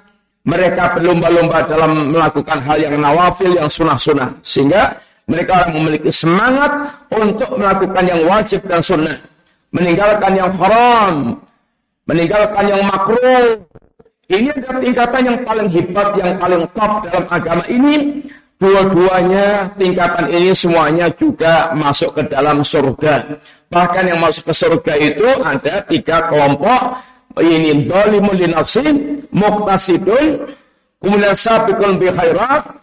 A: mereka berlomba-lomba dalam melakukan hal yang nawafil, yang sunah-sunah. Sehingga mereka orang memiliki semangat untuk melakukan yang wajib dan sunnah. Meninggalkan yang haram. Meninggalkan yang makruh. Ini adalah tingkatan yang paling hebat, yang paling top dalam agama ini. Dua-duanya tingkatan ini semuanya juga masuk ke dalam surga. Bahkan yang masuk ke surga itu ada tiga kelompok. Ini dolimun li nafsi, muktasidun, kemudian sabiqun bi khairat,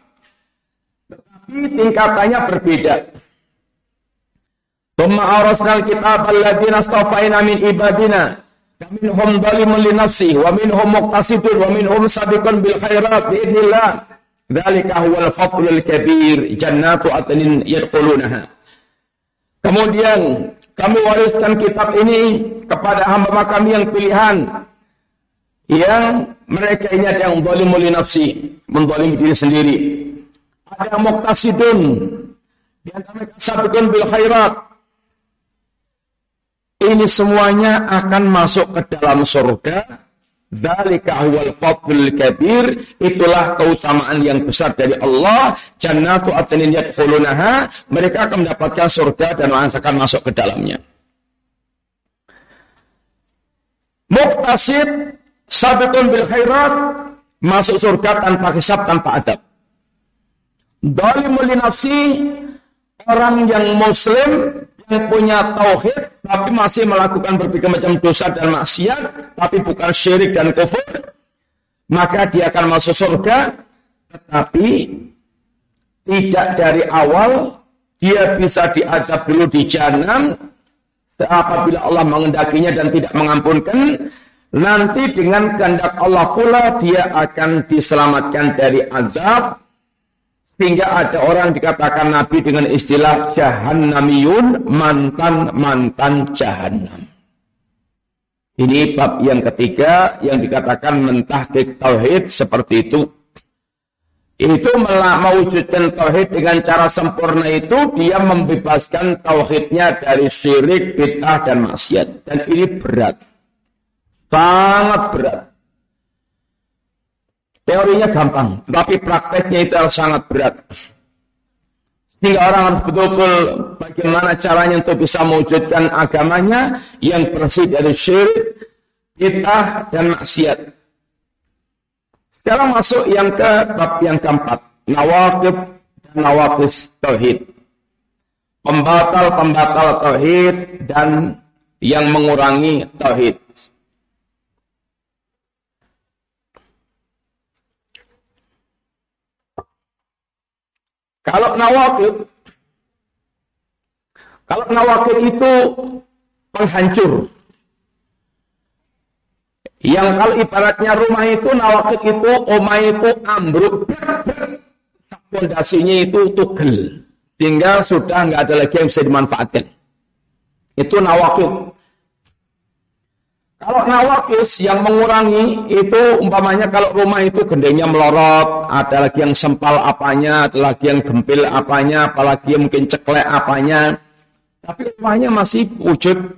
A: tingkatannya berbeda. Thumma arasnal kitab alladziina astafaina min ibadina minhum dhalimun li nafsi wa minhum muqtasidun wa minhum sabiqun bil khairat bi idznillah. Dzalika huwal fadlul kabir jannatu adnin yadkhulunaha. Kemudian kami wariskan kitab ini kepada hamba kami yang pilihan yang mereka ini ada yang zalimul li nafsi, menzalimi diri sendiri ada muktasidun di antara sabiqun bil khairat. Ini semuanya akan masuk ke dalam surga. Dalika huwal fadlul kabir. Itulah keutamaan yang besar dari Allah. Jannatu atnin yadkhulunaha. Mereka akan mendapatkan surga dan akan masuk ke dalamnya. Muktasid sabiqun bil khairat. Masuk surga tanpa hisab tanpa adab Dalimul nafsi orang yang muslim yang punya tauhid tapi masih melakukan berbagai macam dosa dan maksiat tapi bukan syirik dan kufur maka dia akan masuk surga. Tetapi tidak dari awal dia bisa diazab dulu di jahanam apabila Allah mengendakinya dan tidak mengampunkan nanti dengan kehendak Allah pula dia akan diselamatkan dari azab sehingga ada orang dikatakan Nabi dengan istilah jahannamiyun, mantan-mantan jahannam. Ini bab yang ketiga yang dikatakan mentahkik tauhid seperti itu. Itu mewujudkan tauhid dengan cara sempurna itu dia membebaskan tauhidnya dari syirik, bid'ah dan maksiat. Dan ini berat. Sangat berat. Teorinya gampang, tapi prakteknya itu sangat berat. Sehingga orang harus betul-betul bagaimana caranya untuk bisa mewujudkan agamanya yang bersih dari syirik, kita dan maksiat. Sekarang masuk yang ke bab yang keempat, nawakib dan nawakis tauhid. Pembatal-pembatal tauhid dan yang mengurangi tauhid. Kalau nawakid, kalau nawakid itu penghancur. Yang kalau ibaratnya rumah itu nawakid itu omah itu ambruk, fondasinya itu tugel, tinggal sudah nggak ada lagi yang bisa dimanfaatkan. Itu nawakid. Kalau nawakis yang mengurangi itu umpamanya kalau rumah itu gendengnya melorot, ada lagi yang sempal apanya, ada lagi yang gempil apanya, apalagi yang mungkin ceklek apanya. Tapi rumahnya masih wujud,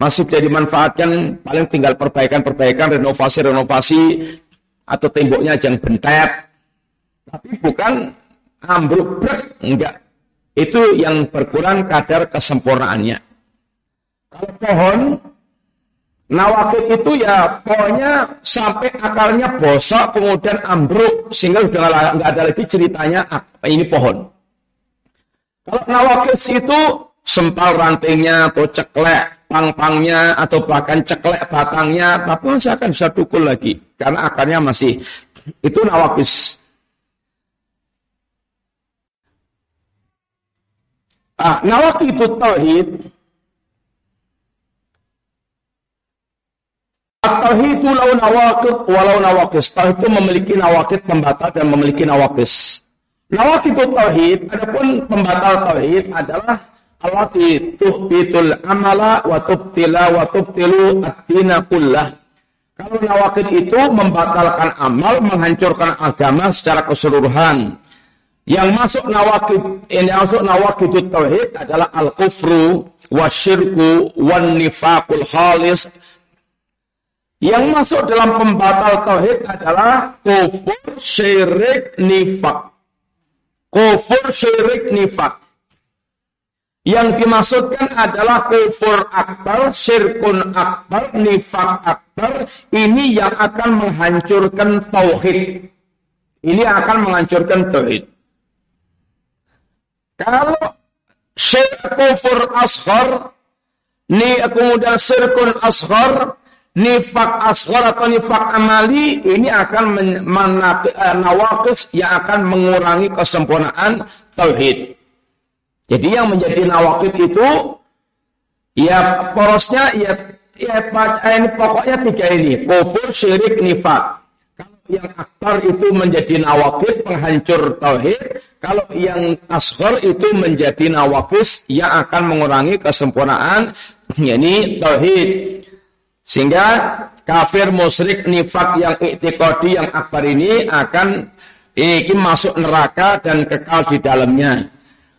A: masih bisa dimanfaatkan, paling tinggal perbaikan-perbaikan, renovasi-renovasi, atau temboknya jangan bentet. Tapi bukan ambruk, brek, enggak. Itu yang berkurang kadar kesempurnaannya. Kalau pohon, Nawakit itu ya pokoknya sampai akarnya bosok kemudian ambruk sehingga sudah nggak ada lagi ceritanya apa ini pohon. Kalau nawakit itu sempal rantingnya atau ceklek pang-pangnya atau bahkan ceklek batangnya tapi masih akan bisa tukul lagi karena akarnya masih itu nawakis. Ah, nawakit itu tauhid At-tauhidu lau nawakid walau nawakis. Tauhid itu memiliki nawakid pembatal dan memiliki nawakis. Nawakid tauhid, adapun pembatal tauhid adalah allati tuhbitul amala wa tubtila wa tubtilu at-tina kullah. Kalau nawakid itu membatalkan amal, menghancurkan agama secara keseluruhan. Yang masuk nawakid, yang masuk nawakid tauhid adalah al-kufru, wasyirku, wan nifaqul khalis, yang masuk dalam pembatal tauhid adalah kufur, syirik, nifak. Kufur, syirik, nifak. Yang dimaksudkan adalah kufur akbar, syirkun akbar, nifak akbar. Ini yang akan menghancurkan tauhid. Ini akan menghancurkan tauhid. Kalau syirk kufur ashar, ni kemudian syirkun ashar, nifak asghar atau nifak amali ini akan eh, nawakis yang akan mengurangi kesempurnaan tauhid. Jadi yang menjadi nawakid itu ya porosnya ya ya eh, ini pokoknya tiga ini kufur syirik nifak. Kalau yang akbar itu menjadi nawakid penghancur tauhid, kalau yang asghar itu menjadi nawakis yang akan mengurangi kesempurnaan yakni tauhid. Sehingga kafir musyrik nifak yang iktikadi yang akbar ini akan ini masuk neraka dan kekal di dalamnya.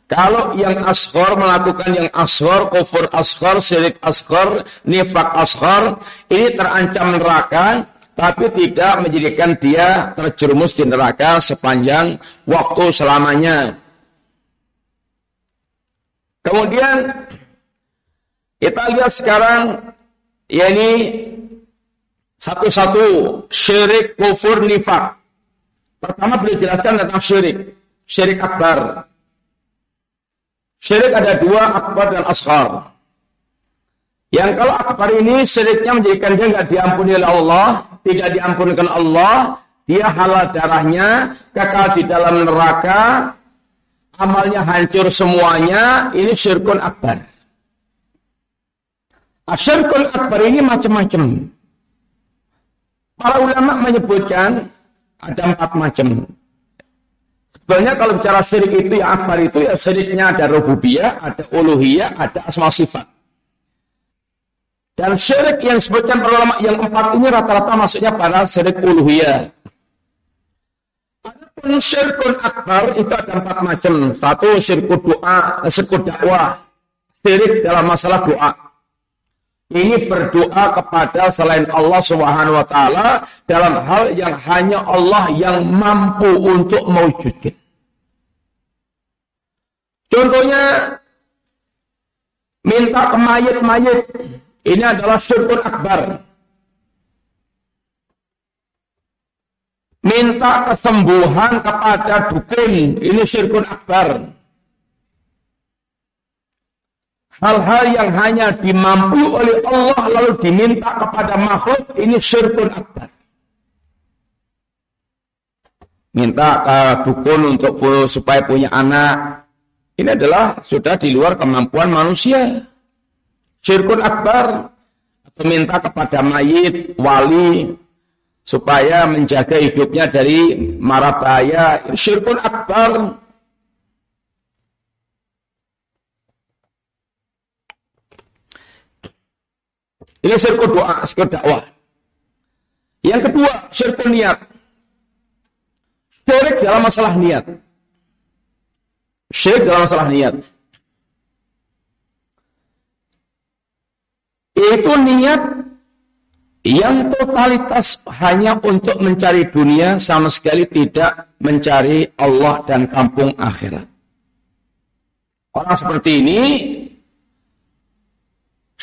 A: Kalau yang ashor melakukan yang ashor, kufur ashor, syirik ashor, nifak ashor, ini terancam neraka, tapi tidak menjadikan dia terjerumus di neraka sepanjang waktu selamanya. Kemudian kita lihat sekarang yakni satu-satu syirik kufur nifak. Pertama beliau jelaskan tentang syirik, syirik akbar. Syirik ada dua, akbar dan ashar. Yang kalau akbar ini syiriknya menjadikan dia nggak diampuni oleh Allah, tidak diampunkan Allah, dia halal darahnya, kekal di dalam neraka, amalnya hancur semuanya, ini syirkun akbar. Asyirkul akbar ini macam-macam. Para ulama menyebutkan ada empat macam. Sebenarnya kalau bicara syirik itu yang akbar itu ya syiriknya ada rububiyah, ada uluhiyah, ada asma sifat. Dan syirik yang disebutkan para ulama yang empat ini rata-rata maksudnya pada syirik uluhiyah. Adapun syirkun akbar itu ada empat macam. Satu syirkut doa, syirkut dakwah. Syirik dalam masalah doa. Ini berdoa kepada selain Allah Subhanahu wa taala dalam hal yang hanya Allah yang mampu untuk mewujudkan. Contohnya minta ke mayit-mayit ini adalah syirkun akbar. Minta kesembuhan kepada dukun, ini syirkun akbar. Hal-hal yang hanya dimampu oleh Allah lalu diminta kepada makhluk, ini syirkun akbar. Minta ke dukun untuk supaya punya anak, ini adalah sudah di luar kemampuan manusia. Syirkun akbar atau minta kepada mayit, wali supaya menjaga hidupnya dari mara bahaya. Syirkun akbar. Ini syirkun doa, syirkun dakwah. Yang kedua, syirkun niat. Syirik dalam masalah niat. Syirik dalam masalah niat. Itu niat yang totalitas hanya untuk mencari dunia sama sekali tidak mencari Allah dan kampung akhirat. Orang seperti ini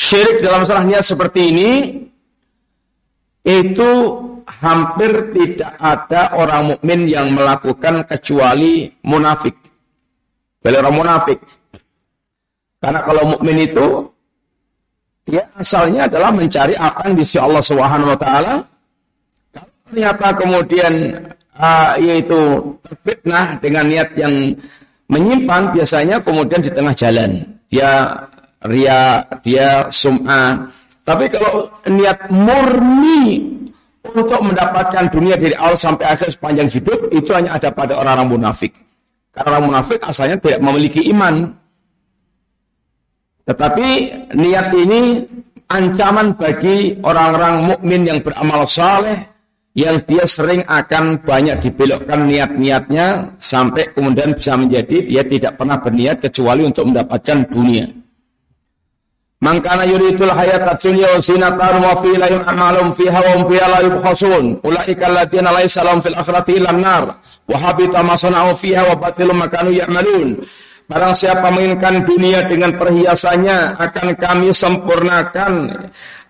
A: syirik dalam masalah niat seperti ini itu hampir tidak ada orang mukmin yang melakukan kecuali munafik. Beli orang munafik. Karena kalau mukmin itu ya asalnya adalah mencari apa di sisi Allah Subhanahu wa taala. ternyata kemudian uh, yaitu terfitnah dengan niat yang menyimpang biasanya kemudian di tengah jalan dia ria, dia sum'ah. Tapi kalau niat murni untuk mendapatkan dunia dari awal sampai akhir sepanjang hidup itu hanya ada pada orang-orang munafik. Karena orang munafik asalnya tidak memiliki iman. Tetapi niat ini ancaman bagi orang-orang mukmin yang beramal saleh yang dia sering akan banyak dibelokkan niat-niatnya sampai kemudian bisa menjadi dia tidak pernah berniat kecuali untuk mendapatkan dunia. Mangkana yuritul hayat dunya wa zinatan wa fi la yu'malum fiha wa hum fiha la yubkhasun. Ulaika alladziina laysa lahum fil akhirati illa an-nar wa habita ma sana'u fiha wa batilum ma kanu ya'malun. Barang siapa menginginkan dunia dengan perhiasannya akan kami sempurnakan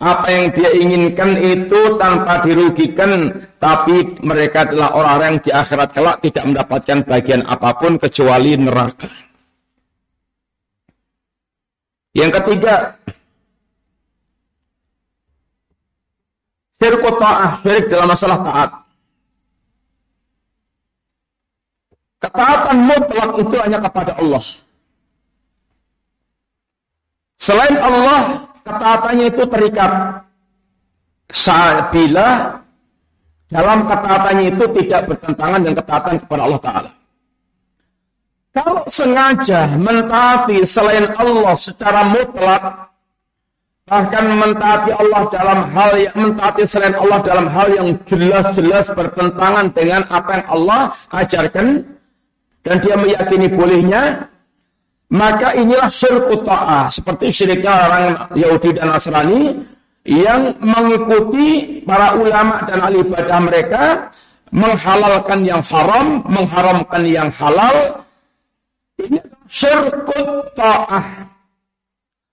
A: apa yang dia inginkan itu tanpa dirugikan tapi mereka adalah orang-orang yang di akhirat kelak tidak mendapatkan bagian apa pun kecuali neraka. Yang ketiga, syirik ta'ah, syirik dalam masalah taat. Ketaatan mutlak itu hanya kepada Allah. Selain Allah, ketaatannya itu terikat. Bila dalam ketaatannya itu tidak bertentangan dengan ketaatan kepada Allah Ta'ala. Kalau sengaja mentaati selain Allah secara mutlak, bahkan mentaati Allah dalam hal yang mentaati selain Allah dalam hal yang jelas-jelas bertentangan dengan apa yang Allah ajarkan dan dia meyakini bolehnya, maka inilah syirkut ta'ah seperti syiriknya orang Yahudi dan Nasrani yang mengikuti para ulama dan ahli ibadah mereka menghalalkan yang haram, mengharamkan yang halal, ini syirkut ta'ah.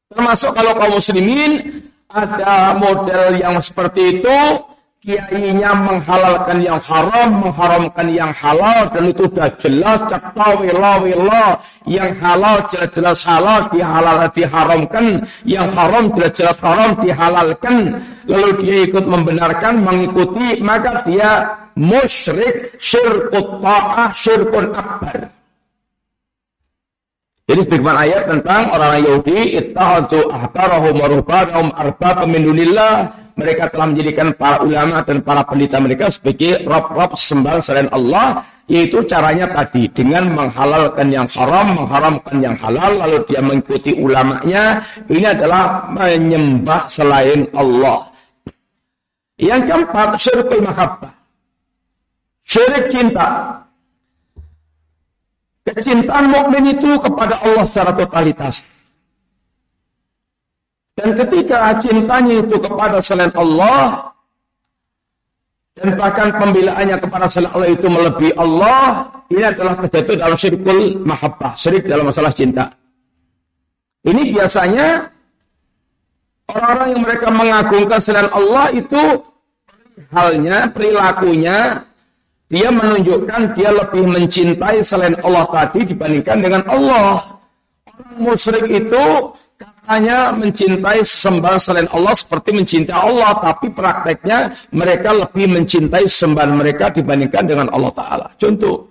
A: Termasuk kalau kaum muslimin ada model yang seperti itu, kiainya menghalalkan yang haram, mengharamkan yang halal, dan itu sudah jelas, wila. Yang halal jelas-jelas halal, dihalal, diharamkan. Yang haram jelas-jelas haram, dihalalkan. Lalu dia ikut membenarkan, mengikuti, maka dia musyrik, syirkut ta'ah, syirkun akbar. Jadi sebagaimana ayat tentang orang Yahudi ittahadu ahbarahum mereka telah menjadikan para ulama dan para pendeta mereka sebagai rob-rob sembah selain Allah Yaitu caranya tadi dengan menghalalkan yang haram, mengharamkan yang halal, lalu dia mengikuti ulamanya. Ini adalah menyembah selain Allah. Yang keempat, syirkul mahabbah. Syirik cinta. Kecintaan mukmin itu kepada Allah secara totalitas. Dan ketika cintanya itu kepada selain Allah, dan bahkan pembelaannya kepada selain Allah itu melebihi Allah, ini adalah terjatuh dalam sirkul mahabbah, syirik dalam masalah cinta. Ini biasanya orang-orang yang mereka mengagungkan selain Allah itu halnya, perilakunya, dia menunjukkan dia lebih mencintai selain Allah tadi dibandingkan dengan Allah. Orang musyrik itu hanya mencintai sembah selain Allah seperti mencintai Allah, tapi prakteknya mereka lebih mencintai sembahan mereka dibandingkan dengan Allah Ta'ala. Contoh,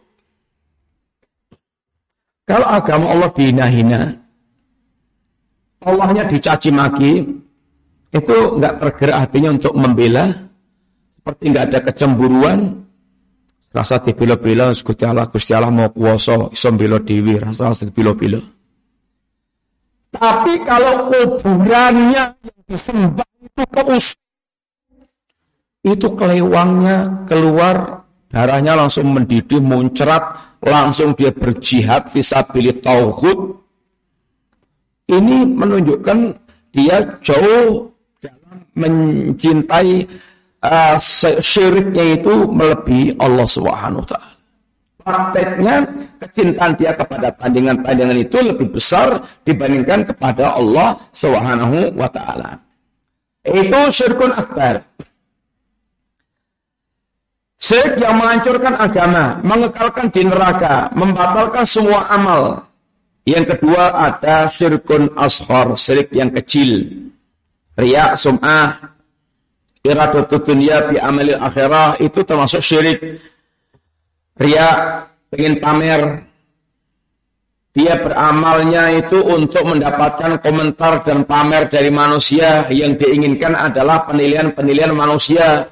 A: kalau agama Allah dihina-hina, Allahnya dicaci maki, itu nggak tergerak hatinya untuk membela, seperti nggak ada kecemburuan, rasa dibilo-bilo, Gusti Allah, Gusti Allah mau kuasa, isom bilo dewi, rasa rasa dibilo-bilo. Tapi kalau kuburannya yang disembah itu keus itu kelewangnya keluar darahnya langsung mendidih muncrat langsung dia berjihad visabilit tauhid ini menunjukkan dia jauh dalam mencintai uh, syiriknya itu melebihi Allah Subhanahu wa taala prakteknya kecintaan dia kepada tandingan-tandingan itu lebih besar dibandingkan kepada Allah Subhanahu wa taala. Itu syirkun akbar. Syirik yang menghancurkan agama, mengekalkan di neraka, membatalkan semua amal. Yang kedua ada syirkun ashar, syirik yang kecil. Riya, sum'ah, iradatut dunya bi amalil akhirah itu termasuk syirik Ria ingin pamer. Dia beramalnya itu untuk mendapatkan komentar dan pamer dari manusia yang diinginkan adalah penilaian-penilaian manusia.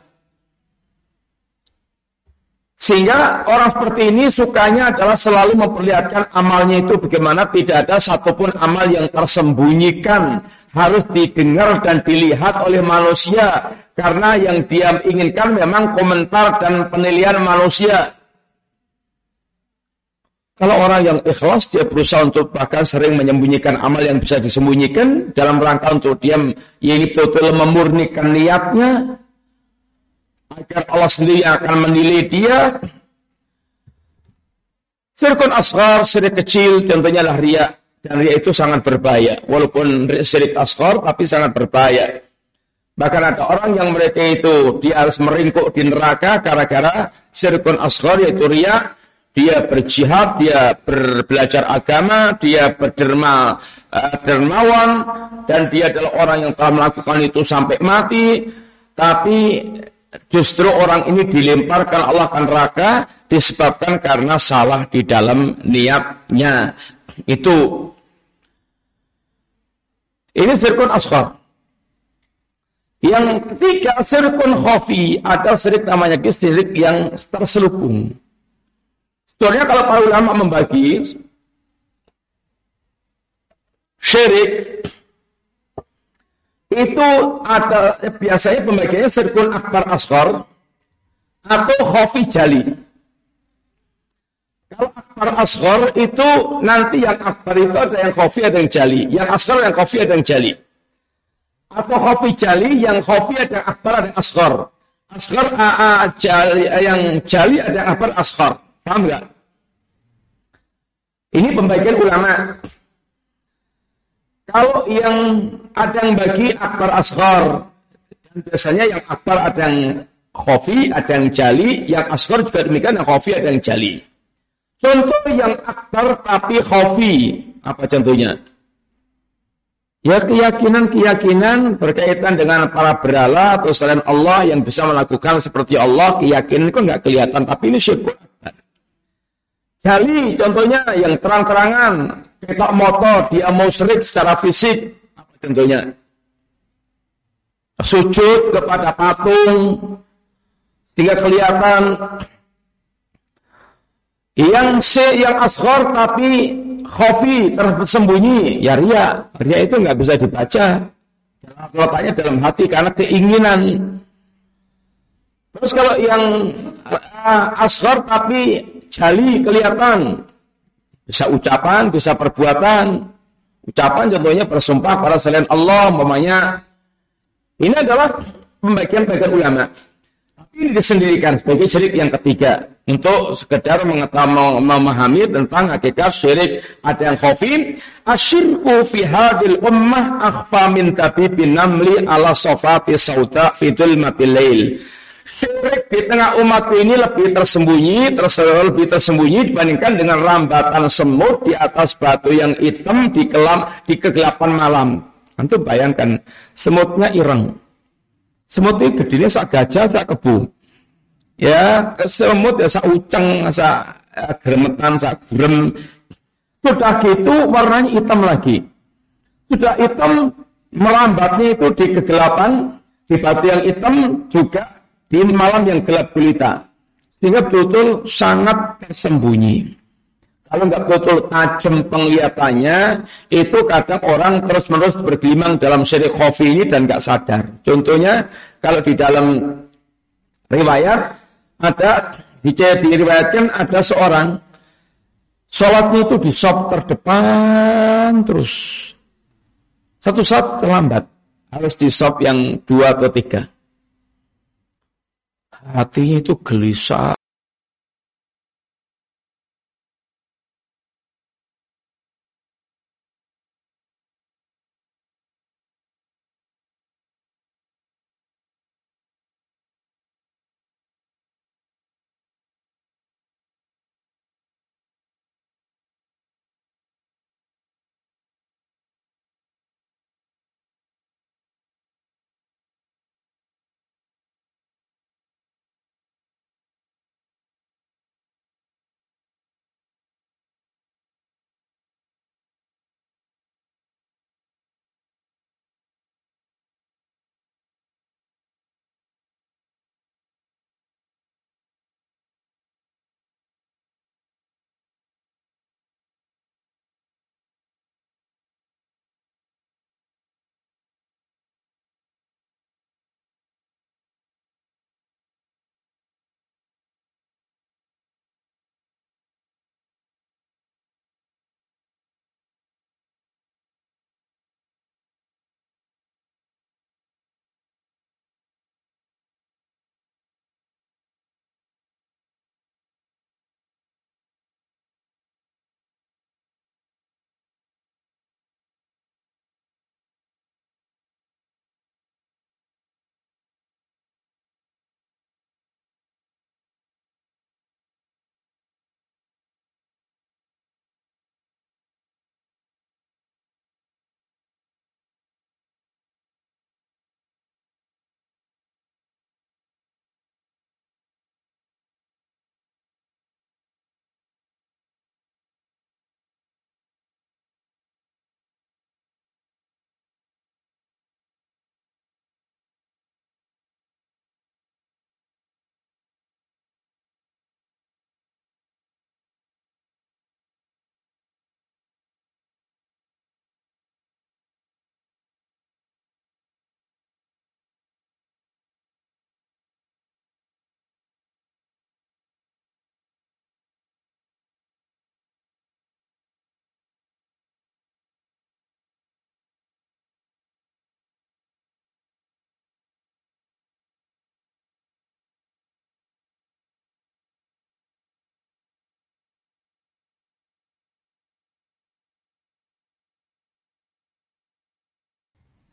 A: Sehingga orang seperti ini sukanya adalah selalu memperlihatkan amalnya itu bagaimana tidak ada satupun amal yang tersembunyikan. Harus didengar dan dilihat oleh manusia. Karena yang dia inginkan memang komentar dan penilaian manusia. Kalau orang yang ikhlas, dia berusaha untuk bahkan sering menyembunyikan amal yang bisa disembunyikan dalam rangka untuk dia ini betul-betul memurnikan niatnya agar Allah sendiri akan menilai dia. Sirkun asghar, sirik kecil, contohnya lah ria. Dan ria itu sangat berbahaya. Walaupun sirik asghar, tapi sangat berbahaya. Bahkan ada orang yang mereka itu dia harus meringkuk di neraka gara-gara sirkun asghar yaitu ria dia berjihad, dia berbelajar agama, dia berderma uh, dermawan dan dia adalah orang yang telah melakukan itu sampai mati. Tapi justru orang ini dilemparkan Allah ke neraka disebabkan karena salah di dalam niatnya. Itu ini sirkun asghar. Yang ketiga sirkun khafi ada sirik namanya sirik yang terselubung. Sebenarnya kalau para ulama membagi syirik itu ada biasanya pembagiannya sirkun akbar asghar atau khafi jali. Kalau akbar asghar itu nanti yang akbar itu ada yang khafi ada yang jali, yang asghar yang khafi ada yang jali. Atau khafi jali yang khafi ada yang akbar ada yang asghar. Asghar jali yang jali ada yang akbar asghar. Paham nggak? Ini pembagian ulama. Kalau yang ada yang bagi akbar asghar, dan biasanya yang akbar ada yang khofi, ada yang jali, yang asghar juga demikian, yang khofi ada yang jali. Contoh yang akbar tapi khofi, apa contohnya? Ya keyakinan-keyakinan berkaitan dengan para berhala atau selain Allah yang bisa melakukan seperti Allah, keyakinan itu nggak kelihatan, tapi ini syukur Jali contohnya yang terang-terangan, ketok motor, dia mau serik secara fisik. Apa contohnya? Sujud kepada patung, sehingga kelihatan Yang C yang asghar tapi khofi tersembunyi ya ria. Ria itu nggak bisa dibaca. Letaknya dalam hati karena keinginan. Terus kalau yang uh, asghar tapi jali kelihatan bisa ucapan, bisa perbuatan. Ucapan contohnya bersumpah pada selain Allah, umpamanya ini adalah pembagian-pembagian ulama. Ini disendirikan sebagai syirik yang ketiga untuk sekedar mengetahui memahami tentang hakikat syirik ada yang khofin asyirku fi hadil ummah akhfa min tabibin namli ala sofati sauda fidul mabilail Syirik di tengah umatku ini lebih tersembunyi, terseluruh lebih tersembunyi dibandingkan dengan rambatan semut di atas batu yang hitam di kelam di kegelapan malam. Nanti bayangkan, semutnya ireng. Semut itu gedenya sak gajah, sak kebu. Ya, semut ya sak uceng, sak ya, geremetan, sak gurem. Sudah gitu warnanya hitam lagi. Sudah hitam melambatnya itu di kegelapan, di batu yang hitam juga di malam yang gelap gulita. Sehingga betul-betul sangat tersembunyi. Kalau nggak betul tajam penglihatannya, itu kadang orang terus-menerus bergelimang dalam syirik khofi ini dan nggak sadar. Contohnya, kalau di dalam riwayat, ada diriwayatkan ada seorang sholatnya itu di sop terdepan terus. Satu saat terlambat. Harus di sop yang dua atau tiga hatinya itu gelisah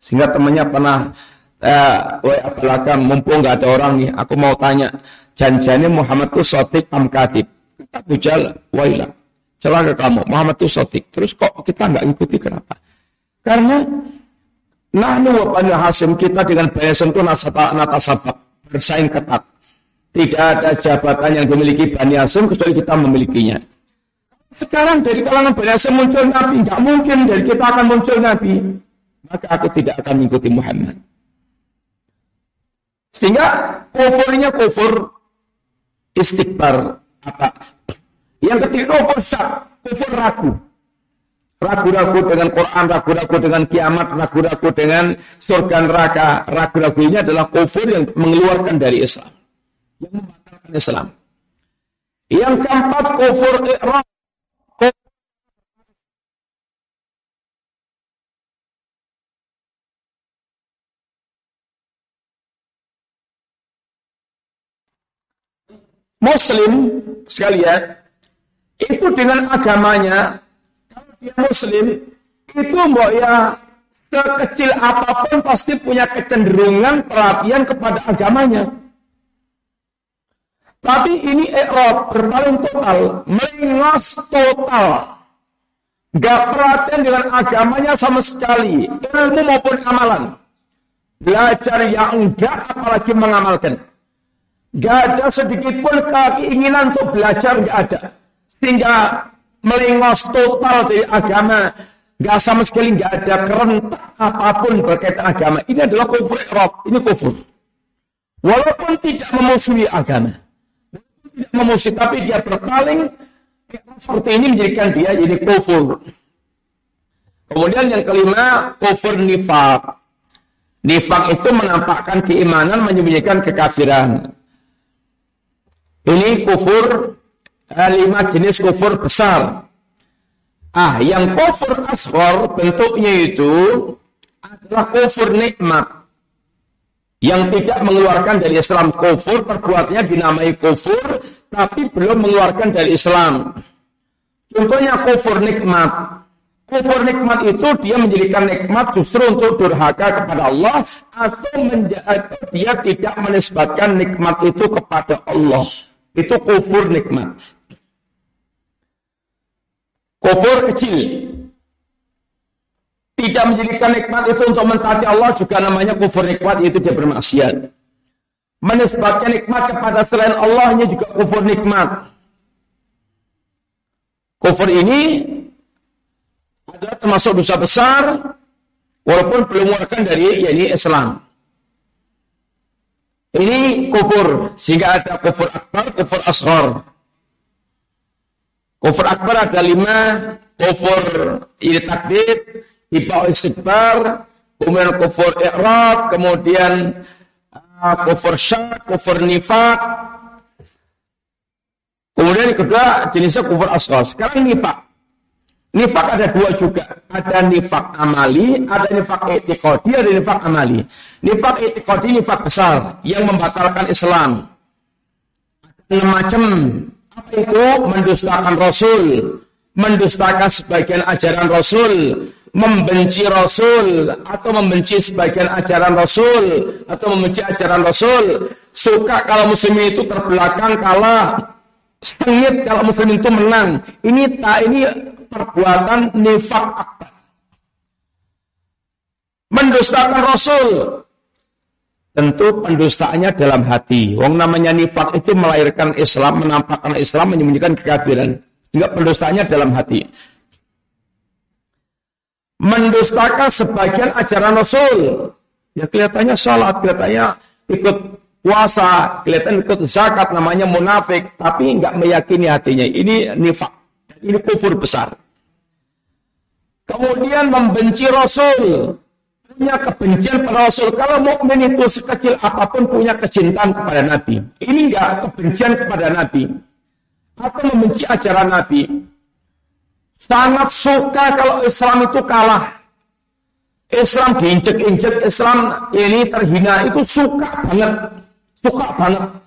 A: Sehingga temannya pernah eh, woi apalagi mumpung nggak ada orang nih, aku mau tanya, janjiannya Muhammad itu sotik am katib. Abu Jal, wailah. Celaka kamu, Muhammad itu sotik. Terus kok kita nggak ikuti kenapa? Karena Nahnu wa Bani Hasim kita dengan Bani Hasim itu natasabak bersaing ketat. Tidak ada jabatan yang dimiliki Bani Hasim kecuali kita memilikinya. Sekarang dari kalangan Bani Hasim muncul Nabi, nggak mungkin dari kita akan muncul Nabi maka aku tidak akan mengikuti Muhammad. Sehingga kufurnya kufur istighbar apa? Yang ketiga kufur syak, kufur ragu. Ragu-ragu dengan Quran, ragu-ragu dengan kiamat, ragu-ragu dengan surga neraka. Ragu-ragu ini adalah kufur yang mengeluarkan dari Islam. Yang membatalkan Islam. Yang keempat kufur ikhram. Muslim sekalian itu dengan agamanya kalau dia Muslim itu mbok ya sekecil apa pun pasti punya kecenderungan pelatihan kepada agamanya. Tapi ini ikrab berpaling total, melengos total. Gak perhatian dengan agamanya sama sekali, ilmu maupun amalan. Belajar yang enggak apalagi mengamalkan. Gak ada sedikit pun keinginan untuk belajar, gak ada. Sehingga melingos total dari agama. Gak sama sekali gak ada kerentak apa pun berkaitan agama. Ini adalah kufur Eropa. Ini kufur. Walaupun tidak memusuhi agama. Tidak memusuhi, tapi dia berpaling seperti ini menjadikan dia jadi kufur. Kemudian yang kelima, kufur nifak. Nifak itu menampakkan keimanan, menyembunyikan kekafiran. Ini kufur eh, lima jenis kufur besar. Ah, yang kufur asghar bentuknya itu adalah kufur nikmat yang tidak mengeluarkan dari Islam kufur perbuatannya dinamai kufur tapi belum mengeluarkan dari Islam. Contohnya kufur nikmat. Kufur nikmat itu dia menjadikan nikmat justru untuk durhaka kepada Allah atau dia tidak menisbatkan nikmat itu kepada Allah. Itu kufur nikmat. Kufur kecil. Tidak menjadikan nikmat itu untuk mentaati Allah juga namanya kufur nikmat itu dia bermaksiat. Menisbatkan nikmat kepada selain Allah ini juga kufur nikmat. Kufur ini adalah termasuk dosa besar walaupun belum mengeluarkan dari yakni Islam. Ini kufur. Sehingga ada kufur akbar, kufur ashar. Kufur akbar ada lima. Kufur ini takdir, iba istighbar, kemudian kufur i'rad, kemudian uh, kufur syak, kufur nifak. Kemudian kedua jenisnya kufur ashar. Sekarang nifak. Nifak ada dua juga. Ada nifak amali, ada nifak etikodi, ada nifak amali. Nifak etikodi nifak besar yang membatalkan Islam. Enam macam. Apa itu? Mendustakan Rasul. Mendustakan sebagian ajaran Rasul. Membenci Rasul. Atau membenci sebagian ajaran Rasul. Atau membenci ajaran Rasul. Suka kalau muslim itu terbelakang kalah. Sengit kalau muslim itu menang. Ini tak ini perbuatan nifak akbar. Mendustakan Rasul. Tentu pendustaannya dalam hati. Wong namanya nifak itu melahirkan Islam, menampakkan Islam, menyembunyikan kekafiran. Sehingga pendustaannya dalam hati. Mendustakan sebagian ajaran Rasul. Ya kelihatannya sholat, kelihatannya ikut puasa, kelihatan ikut zakat, namanya munafik. Tapi nggak meyakini hatinya. Ini nifak. Ini kufur besar. Kemudian membenci Rasul. Punya kebencian pada Rasul. Kalau mukmin itu sekecil apa pun punya kecintaan kepada Nabi. Ini enggak kebencian kepada Nabi. Atau membenci ajaran Nabi. Sangat suka kalau Islam itu kalah. Islam diinjek-injek, Islam ini terhina, itu suka banget. Suka banget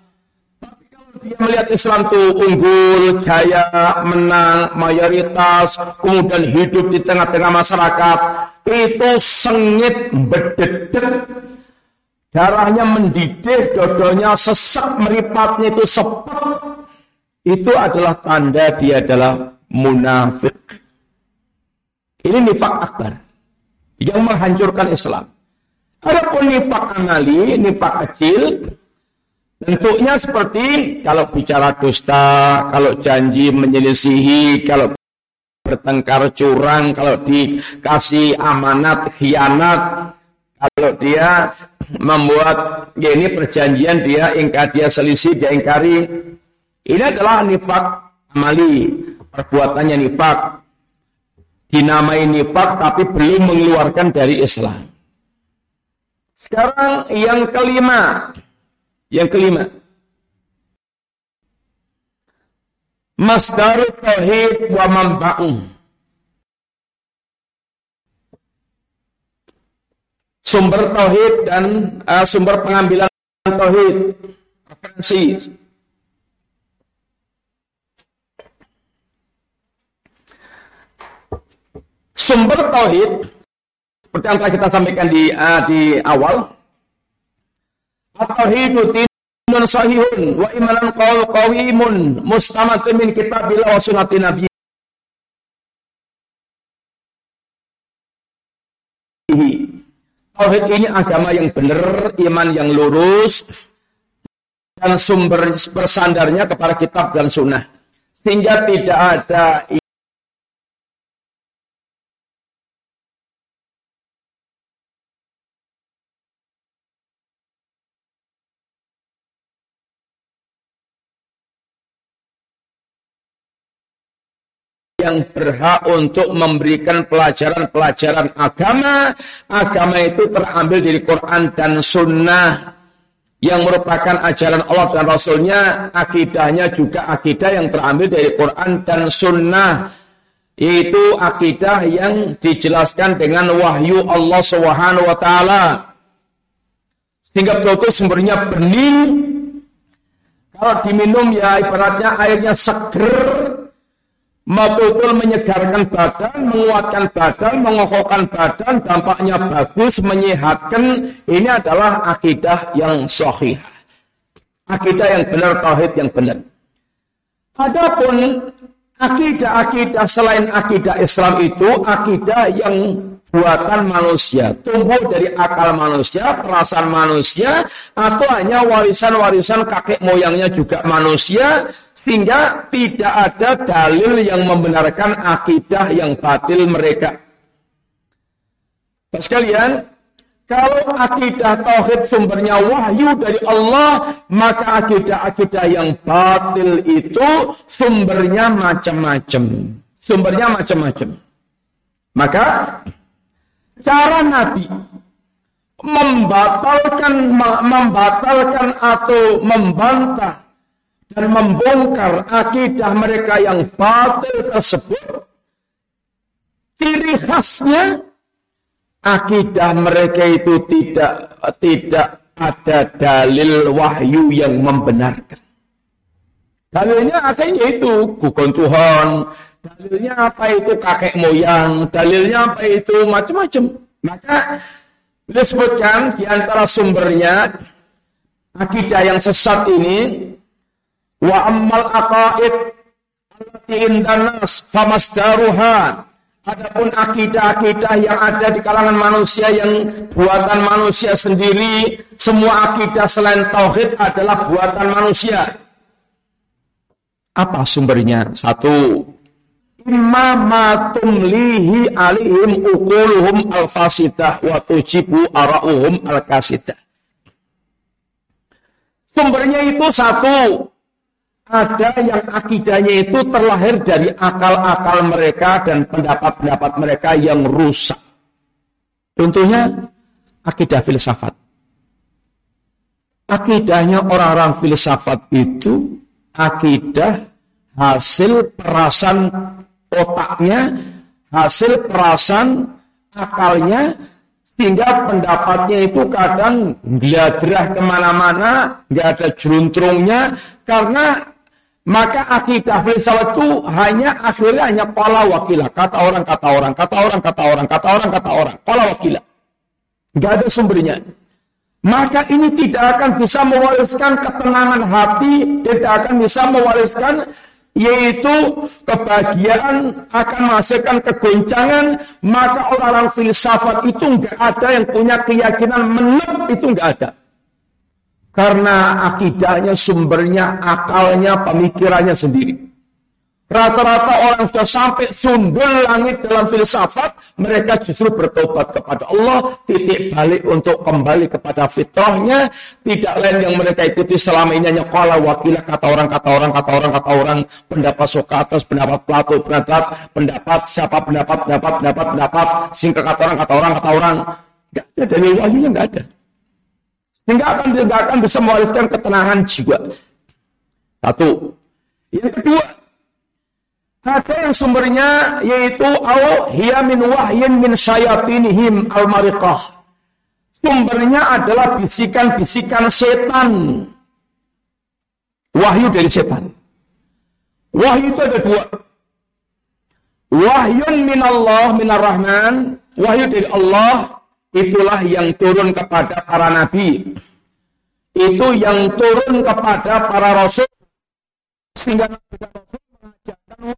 A: dia melihat Islam itu unggul, jaya, menang, mayoritas, kemudian hidup di tengah-tengah masyarakat, itu sengit, bededek, darahnya mendidih, dodonya sesak, meripatnya itu sepet, itu adalah tanda dia adalah munafik. Ini nifak akbar. Yang menghancurkan Islam. Adapun nifak amali, nifak kecil, Bentuknya seperti kalau bicara dusta, kalau janji menyelisihi, kalau bertengkar curang, kalau dikasih amanat, khianat, kalau dia membuat ya ini perjanjian dia ingkar dia selisih dia ingkari ini adalah nifak amali perbuatannya nifak dinamai nifak tapi belum mengeluarkan dari Islam. Sekarang yang kelima. Yang kelima. Masdarut tauhid wa manba'u. Sumber tauhid dan uh, sumber pengambilan tauhid. Referensi. Sumber tauhid seperti yang telah kita sampaikan di uh, di awal At-tauhidu dinun sahihun wa imanan qaul qawimun mustamatun min kitabillah wa sunnati nabi Tauhid ini agama yang benar, iman yang lurus, dan sumber bersandarnya kepada kitab dan sunnah. Sehingga tidak ada yang berhak untuk memberikan pelajaran-pelajaran agama. Agama itu terambil dari Quran dan Sunnah yang merupakan ajaran Allah dan Rasulnya. Akidahnya juga akidah yang terambil dari Quran dan Sunnah. Yaitu akidah yang dijelaskan dengan wahyu Allah Subhanahu wa taala. Sehingga betul sumbernya bening. Kalau diminum ya ibaratnya airnya seger, betul menyegarkan badan, menguatkan badan, mengokohkan badan, dampaknya bagus, menyehatkan. Ini adalah akidah yang sahih. Akidah yang benar, tauhid yang benar. Adapun akidah-akidah selain akidah Islam itu akidah yang buatan manusia, tumbuh dari akal manusia, perasaan manusia, atau hanya warisan-warisan kakek moyangnya juga manusia, sehingga tidak ada dalil yang membenarkan akidah yang batil mereka. Sekalian, kalau akidah tauhid sumbernya wahyu dari Allah, maka akidah-akidah yang batil itu sumbernya macam-macam. Sumbernya macam-macam. Maka cara Nabi membatalkan membatalkan atau membantah dan membongkar akidah mereka yang batil tersebut, ciri khasnya akidah mereka itu tidak tidak ada dalil wahyu yang membenarkan. Dalilnya akhirnya itu bukan Tuhan, dalilnya apa itu kakek moyang, dalilnya apa itu macam-macam. Maka disebutkan di antara sumbernya akidah yang sesat ini Wa ammal aqaid allati indanas famasdaruha. Adapun akidah-akidah yang ada di kalangan manusia yang buatan manusia sendiri, semua akidah selain tauhid adalah buatan manusia. Apa sumbernya? Satu, imma matumlihi alihim ukuluhum al-fasidah wa tujibu ara'uhum al-kasidah. Sumbernya itu satu, ada yang akidahnya itu terlahir dari akal-akal mereka dan pendapat-pendapat mereka yang rusak. Contohnya akidah filsafat. Akidahnya orang-orang filsafat itu akidah hasil perasan otaknya, hasil perasan akalnya, sehingga pendapatnya itu kadang gladrah ke mana-mana, nggak ada jeruntrungnya, karena maka akidah filsafat itu hanya akhirnya hanya pola wakilah. Kata orang, kata orang, kata orang, kata orang, kata orang, kata orang. Pola wakilah. Gak ada sumbernya. Maka ini tidak akan bisa mewariskan ketenangan hati, tidak akan bisa mewariskan yaitu kebahagiaan akan menghasilkan kegoncangan, maka orang-orang filsafat itu nggak ada yang punya keyakinan menep itu nggak ada. Karena akidahnya, sumbernya, akalnya, pemikirannya sendiri. Rata-rata orang sudah sampai sundul langit dalam filsafat, mereka justru bertobat kepada Allah, titik balik untuk kembali kepada fitrahnya, tidak lain yang mereka ikuti selama ini hanya kala wakilah kata orang, kata orang, kata orang, kata orang, pendapat Sokrates, pendapat Plato, pendapat, pendapat siapa, pendapat, pendapat, pendapat, pendapat, sehingga kata orang, kata orang, kata orang, Tidak ada dalil wahyunya nggak ada. Sehingga akan tidak akan bisa mewariskan ketenangan jiwa. Satu. Yang kedua, ada yang sumbernya yaitu au hiya min wahyin min syayatinihim al mariqah. Sumbernya adalah bisikan-bisikan setan. Wahyu dari setan. Wahyu itu ada dua. Wahyun min Allah minar rahman. Wahyu dari Allah itulah yang turun kepada para nabi. Itu yang turun kepada para rasul. Sehingga mengajarkan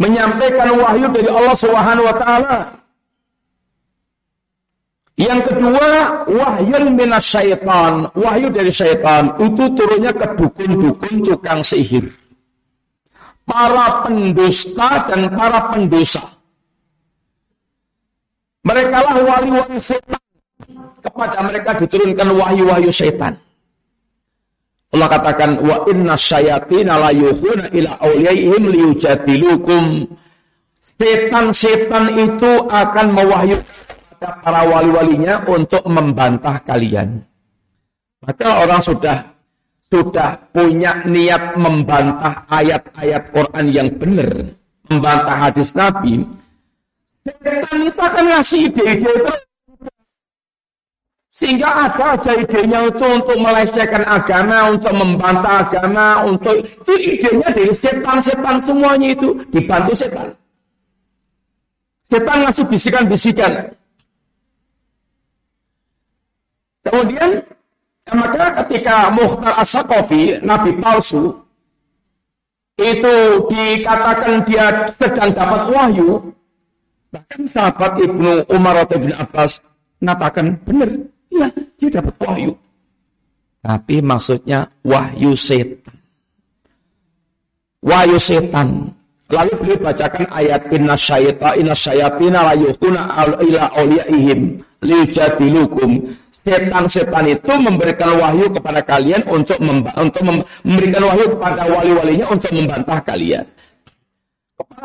A: menyampaikan wahyu dari Allah Subhanahu wa taala. Yang kedua, wahyu minas syaitan. Wahyu dari syaitan itu turunnya ke dukun-dukun tukang sihir. Para pendusta dan para pendosa. Mereka lah wali-wali setan. Kepada mereka diturunkan wahyu-wahyu setan. Allah katakan wa inna syayatin la yuhuna ila awliyaihim liyujadilukum. Setan-setan itu akan mewahyukan kepada para wali-walinya untuk membantah kalian. Maka orang sudah sudah punya niat membantah ayat-ayat Quran yang benar, membantah hadis Nabi, setan itu akan ngasih ide-ide sehingga ada aja idenya itu untuk melecehkan agama, untuk membantah agama, untuk itu idenya dari setan-setan semuanya itu dibantu setan. Setan ngasih bisikan-bisikan. Kemudian maka ketika Muhtar as nabi palsu, itu dikatakan dia sedang dapat wahyu, bahkan sahabat Ibnu Umar atau Ibnu Abbas mengatakan benar Ya, dia dapat wahyu. Tapi maksudnya wahyu setan. Wahyu setan. Lalu beliau bacakan ayat inna syaitan inna syaitina la yukhuna ila awliyaihim liyujadilukum. Setan-setan itu memberikan wahyu kepada kalian untuk untuk memberikan wahyu kepada wali-walinya untuk membantah kalian.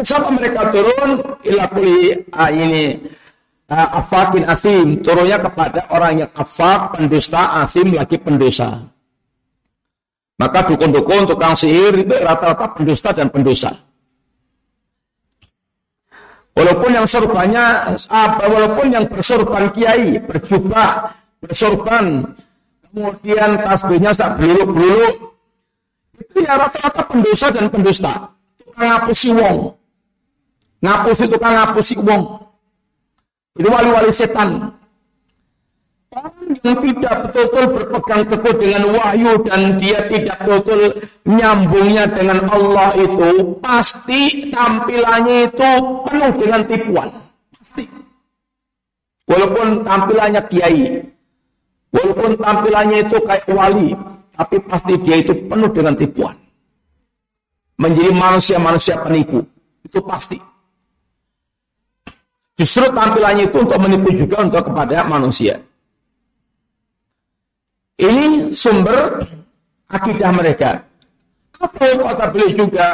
A: Siapa mereka turun ila kuli ah, ini uh, afakin asim. Turunnya kepada orang yang afak pendusta asim lagi pendosa maka dukun-dukun tukang sihir itu rata-rata pendusta dan pendosa walaupun yang sorbannya apa walaupun yang bersorban kiai berjubah bersorban kemudian tasbihnya sak beluluk-beluluk itu ya rata-rata pendosa dan pendusta ngapusi wong ngapusi tukang ngapusi wong itu wali-wali setan. Orang yang tidak betul-betul berpegang teguh dengan wahyu dan dia tidak betul nyambungnya dengan Allah itu pasti tampilannya itu penuh dengan tipuan. Pasti. Walaupun tampilannya kiai, walaupun tampilannya itu kayak wali, tapi pasti dia itu penuh dengan tipuan. Menjadi manusia-manusia penipu. Itu pasti. Justru tampilannya itu untuk menipu juga untuk kepada manusia. Ini sumber akidah mereka. Apa kata beliau juga?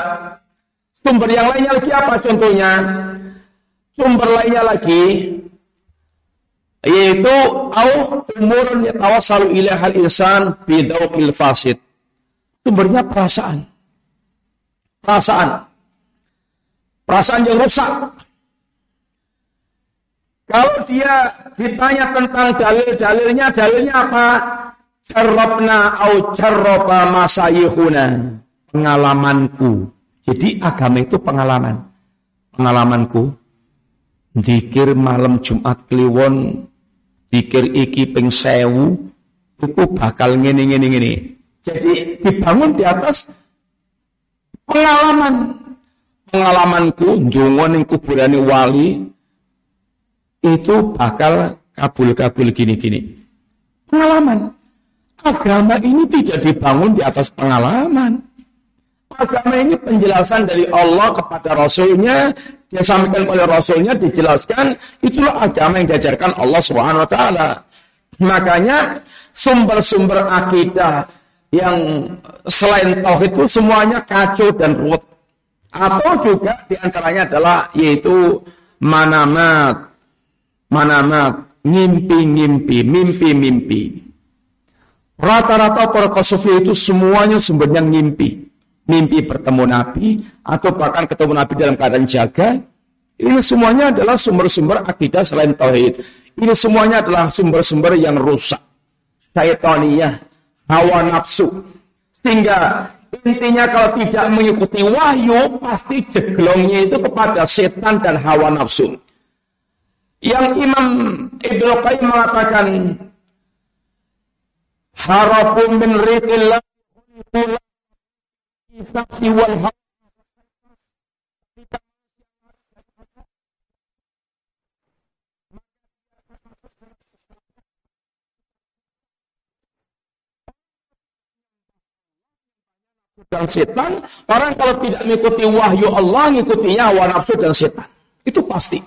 A: Sumber yang lainnya lagi apa contohnya? Sumber lainnya lagi yaitu au umurun yatawassalu ilahal insan bidauqil fasid. Sumbernya perasaan. Perasaan. Perasaan yang rusak kalau dia ditanya tentang dalil-dalilnya, dalilnya apa? Jarrabna au jarraba masayihuna. Pengalamanku. Jadi agama itu pengalaman. Pengalamanku. Dikir malam Jumat Kliwon. Dikir iki ping sewu. Iku bakal ngene. Jadi dibangun di atas pengalaman. Pengalamanku ndonga ning kuburane wali itu bakal kabul-kabul gini-gini. Pengalaman. Agama ini tidak dibangun di atas pengalaman. agama ini penjelasan dari Allah kepada Rasulnya, disampaikan oleh Rasulnya, dijelaskan, itulah agama yang diajarkan Allah Subhanahu Wa Taala. Makanya sumber-sumber akidah yang selain tauhid itu semuanya kacau dan ruwet. Atau juga di antaranya adalah yaitu manamat, manamat, ngimpi-ngimpi, mimpi-mimpi. Rata-rata para sufi itu semuanya sumbernya ngimpi. Mimpi bertemu Nabi, atau bahkan ketemu Nabi dalam keadaan jaga. Ini semuanya adalah sumber-sumber akidah selain Tauhid. Ini semuanya adalah sumber-sumber yang rusak. Syaitaniyah, hawa nafsu. Sehingga intinya kalau tidak mengikuti wahyu, pasti jeglongnya itu kepada setan dan hawa nafsu. Yang Imam Ibnu Qayyim mengatakan harapun min riqillah wal dan setan, orang kalau tidak mengikuti wahyu Allah, mengikutinya hawa nafsu dan setan. Itu pasti.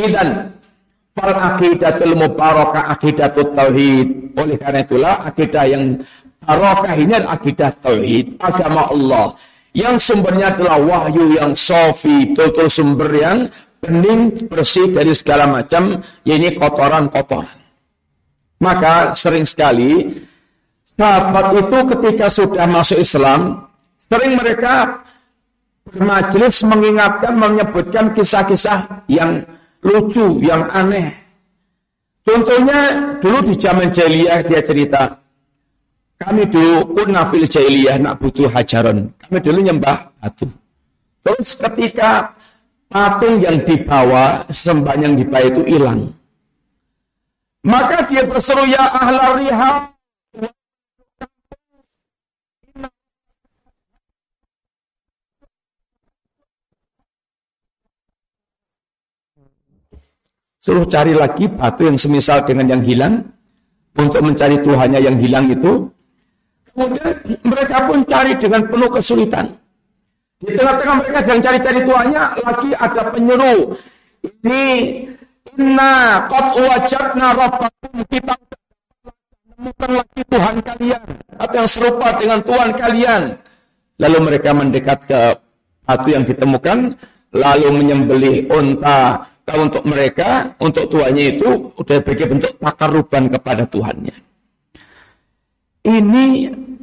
A: Idan fal aqidatul mubarakah aqidatut tauhid. Oleh karena itulah akidah yang barakah ini adalah akidah tauhid, agama Allah. Yang sumbernya adalah wahyu yang sofi, total sumber yang bening, bersih dari segala macam, ini kotoran-kotoran. Maka sering sekali sahabat itu ketika sudah masuk Islam, sering mereka bermajelis mengingatkan, menyebutkan kisah-kisah yang lucu, yang aneh. Contohnya dulu di zaman jahiliyah dia cerita, kami dulu pun nafil jahiliyah nak butuh hajaran. Kami dulu nyembah batu. Terus ketika patung yang dibawa, sembah yang dibawa itu hilang. Maka dia berseru ya ahlar riha Suruh cari lagi batu yang semisal dengan yang hilang untuk mencari Tuhannya yang hilang itu. Kemudian mereka pun cari dengan penuh kesulitan. Di tengah-tengah mereka yang cari-cari Tuhannya lagi ada penyeru. Ini inna qad wajadna rabbakum kita menemukan lagi Tuhan kalian atau yang serupa dengan Tuhan kalian. Lalu mereka mendekat ke batu yang ditemukan lalu menyembelih unta kalau untuk mereka, untuk tuannya itu sudah beri bentuk takaruban kepada Tuhannya. Ini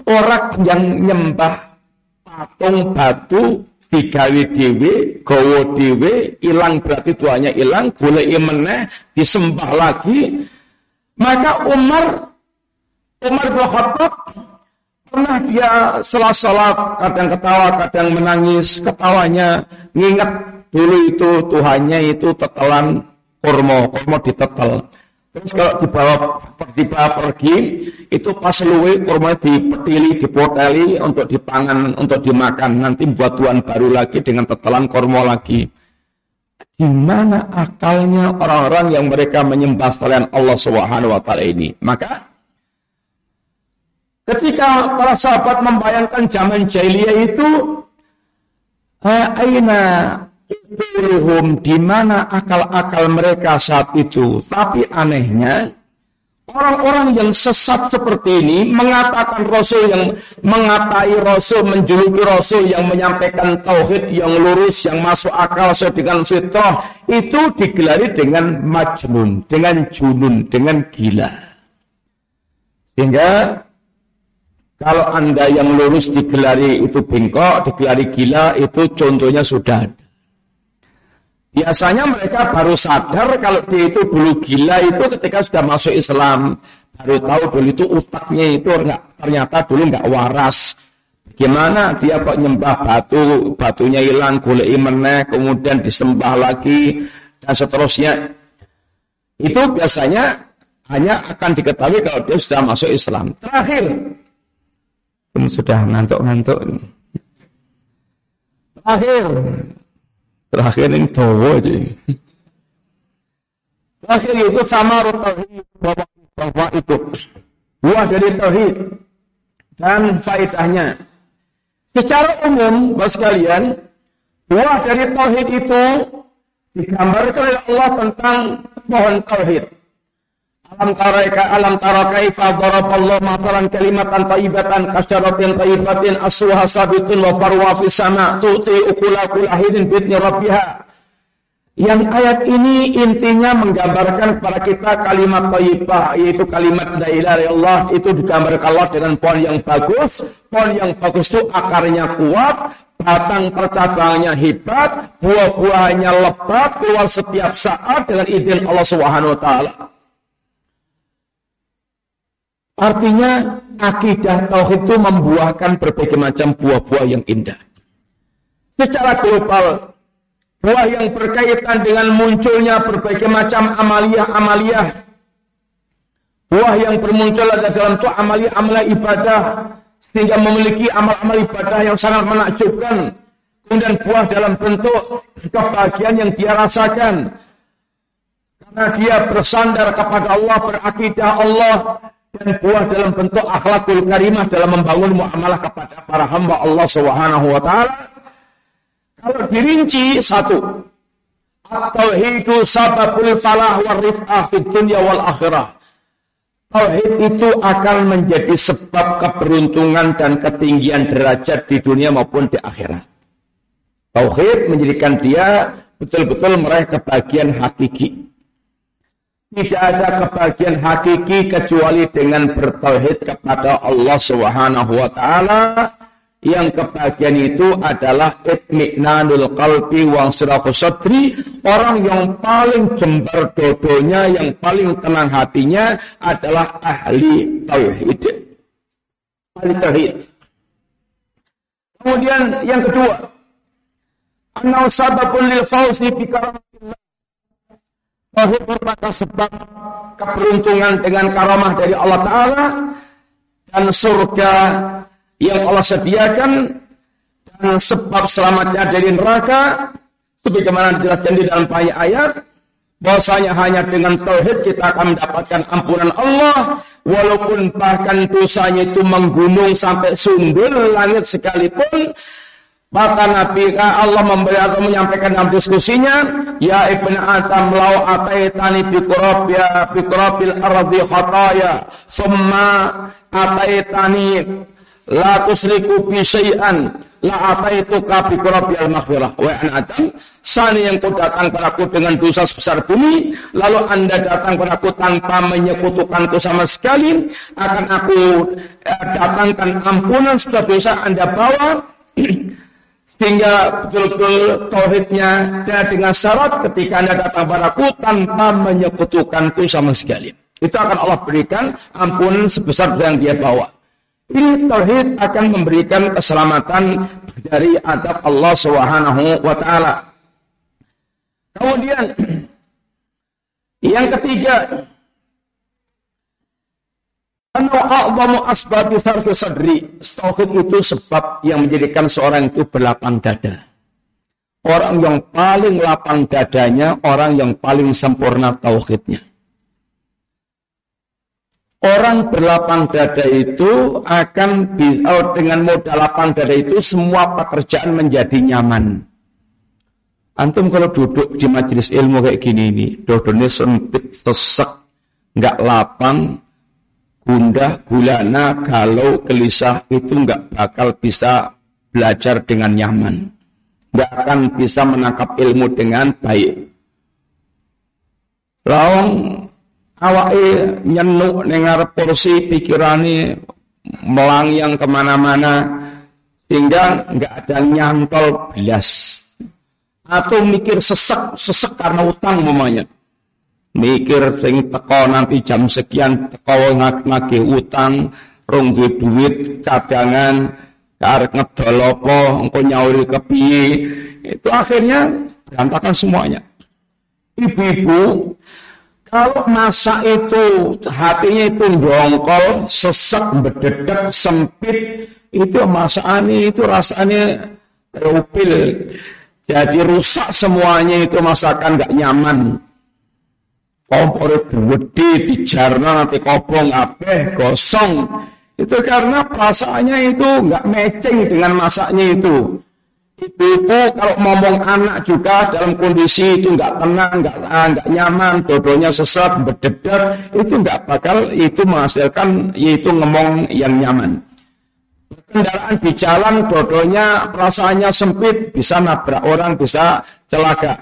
A: orang yang nyembah patung batu digawe dewe, gowo dewe, hilang berarti tuannya hilang, gule meneh, disembah lagi. Maka Umar, Umar bin Khattab pernah dia salah-salah, kadang ketawa, kadang menangis, ketawanya ngingat Dulu itu Tuhannya itu tetelan kurma, kurma ditetel. Terus kalau dibawa dibawa pergi, itu pas luwe kurma dipetili, dipoteli untuk dipangan, untuk dimakan. Nanti buat Tuhan baru lagi dengan tetelan kurma lagi. Di mana akalnya orang-orang yang mereka menyembah selain Allah Subhanahu wa taala ini? Maka ketika para sahabat membayangkan zaman jahiliyah itu aina Ukuluhum di mana akal-akal mereka saat itu. Tapi anehnya, orang-orang yang sesat seperti ini mengatakan Rasul yang mengatai Rasul, menjuluki Rasul yang menyampaikan tauhid yang lurus, yang masuk akal sesuai dengan fitrah, itu digelari dengan majnun, dengan junun, dengan gila. Sehingga kalau Anda yang lurus digelari itu bengkok, digelari gila, itu contohnya sudah ada. Biasanya mereka baru sadar kalau dia itu dulu gila itu ketika sudah masuk Islam. Baru tahu dulu itu utaknya itu enggak, ternyata dulu enggak waras. Gimana dia kok nyembah batu, batunya hilang, gulai meneh, kemudian disembah lagi, dan seterusnya. Itu biasanya hanya akan diketahui kalau dia sudah masuk Islam. Terakhir, sudah ngantuk-ngantuk. Terakhir, Terakhir ini tahu aja. Terakhir itu sama tauhid bahwa itu buah dari tauhid dan faedahnya. Secara umum, Bapak sekalian, buah dari tauhid itu digambarkan oleh Allah tentang pohon tauhid. Alam taraika alam tara kaifa daraballahu matalan kalimatan thayyibatan kasyaratin thayyibatin asluha sabitun wa farwa fis sama tuti ukula kulahidin bitni rabbiha. Yang ayat ini intinya menggambarkan kepada kita kalimat thayyibah yaitu kalimat la ilaha illallah itu digambarkan Allah dengan pohon yang bagus. Pohon yang bagus itu akarnya kuat, batang percabangnya hebat, buah-buahnya lebat keluar setiap saat dengan izin Allah Subhanahu wa taala. Artinya akidah tauhid itu membuahkan berbagai macam buah-buah yang indah. Secara global, buah yang berkaitan dengan munculnya berbagai macam amalia-amalia, buah yang bermunculan dalam itu amalia-amalia ibadah, sehingga memiliki amal-amal ibadah yang sangat menakjubkan. Kemudian buah dalam bentuk kebahagiaan yang dia rasakan. Karena dia bersandar kepada Allah, berakidah Allah, dan buah dalam bentuk akhlakul karimah dalam membangun muamalah kepada para hamba Allah Subhanahu wa taala. Kalau dirinci satu, tauhidu sababul falah wa rif'ah fid dunya wal akhirah. Tauhid itu akan menjadi sebab keberuntungan dan ketinggian derajat di dunia maupun di akhirat. Tauhid menjadikan dia betul-betul meraih kebahagiaan hakiki. Tidak ada kebahagiaan hakiki kecuali dengan bertauhid kepada Allah Subhanahu wa taala. Yang kebahagiaan itu adalah itminanul qalbi wa sadri, orang yang paling jembar dodonya, yang paling tenang hatinya adalah ahli tauhid. Ahli tauhid. Kemudian yang kedua, anau sababun lil fawzi bi Tauhid merupakan sebab keberuntungan dengan karamah dari Allah Ta'ala dan surga yang Allah sediakan dan sebab selamatnya dari neraka sebagaimana dijelaskan di dalam banyak ayat bahwasanya hanya dengan tauhid kita akan mendapatkan ampunan Allah walaupun bahkan dosanya itu menggunung sampai sundul langit sekalipun maka Nabi Allah memberi atau menyampaikan dalam diskusinya, Ya Ibn Adam lau ataitani biqurabiya biqurabil ardi khataya, summa ataitani la tusriku bi syai'an la ataituka bi qurabil maghfirah. Wa an Adam, sani yang kau datang padaku dengan dosa sebesar bumi, lalu Anda datang padaku tanpa menyekutukanku sama sekali, akan aku eh, datangkan ampunan sudah dosa Anda bawa Sehingga betul-betul tauhidnya dan dengan syarat ketika anda datang padaku tanpa menyekutukanku sama sekali. Itu akan Allah berikan ampun sebesar yang dia bawa. Ini tauhid akan memberikan keselamatan dari adab Allah Subhanahu wa taala. Kemudian yang ketiga asbabi. Tauhid itu sebab yang menjadikan seorang itu berlapang dada. Orang yang paling lapang dadanya, orang yang paling sempurna tauhidnya. Orang berlapang dada itu akan bisa dengan modal lapang dada itu semua pekerjaan menjadi nyaman. Antum kalau duduk di majelis ilmu kayak gini ini, dodonnya sempit, sesek, nggak lapang, gundah, gulana, galau, gelisah itu nggak bakal bisa belajar dengan nyaman. Nggak akan bisa menangkap ilmu dengan baik. Lawang awake nyenuk nengar porsi pikirani melangyang ke mana-mana sehingga nggak ada nyantol belas atau mikir sesek sesek karena utang mamanya mikir sing teko nanti jam sekian teko ngake utang rong duit cadangan karek ngedol apa engko nyauri kepiye itu akhirnya berantakan semuanya. Ibu-ibu kalau masa itu hatinya itu dongkol, sesek, bededek, sempit, itu masa ini itu rasanya terupil. Jadi rusak semuanya itu masakan gak nyaman kompor gede dijarno nanti kopong apeh gosong Itu karena perasaannya itu nggak matching dengan masaknya itu. Ibu-ibu kalau ngomong anak juga dalam kondisi itu nggak tenang, nggak nggak nyaman, dodonya sesat, berdedar, itu nggak bakal itu menghasilkan yaitu ngomong yang nyaman. Kendaraan di jalan, dodonya perasaannya sempit, bisa nabrak orang, bisa celaka.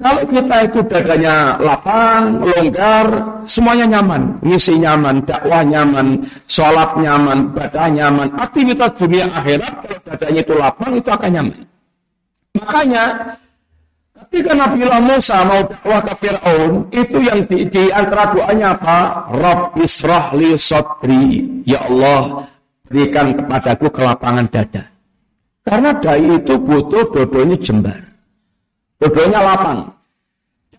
A: Kalau kita itu dadanya lapang, longgar, semuanya nyaman. Ngisi nyaman, dakwah nyaman, sholat nyaman, badah nyaman. Aktivitas dunia akhirat, kalau dadanya itu lapang, itu akan nyaman. Makanya, ketika Nabi Musa mau dakwah ke Fir'aun, itu yang di, di antara doanya apa? Rabb israhli sodri. Ya Allah, berikan kepadaku kelapangan dada. Karena dai itu butuh dodonya jembar. Dodonya lapang.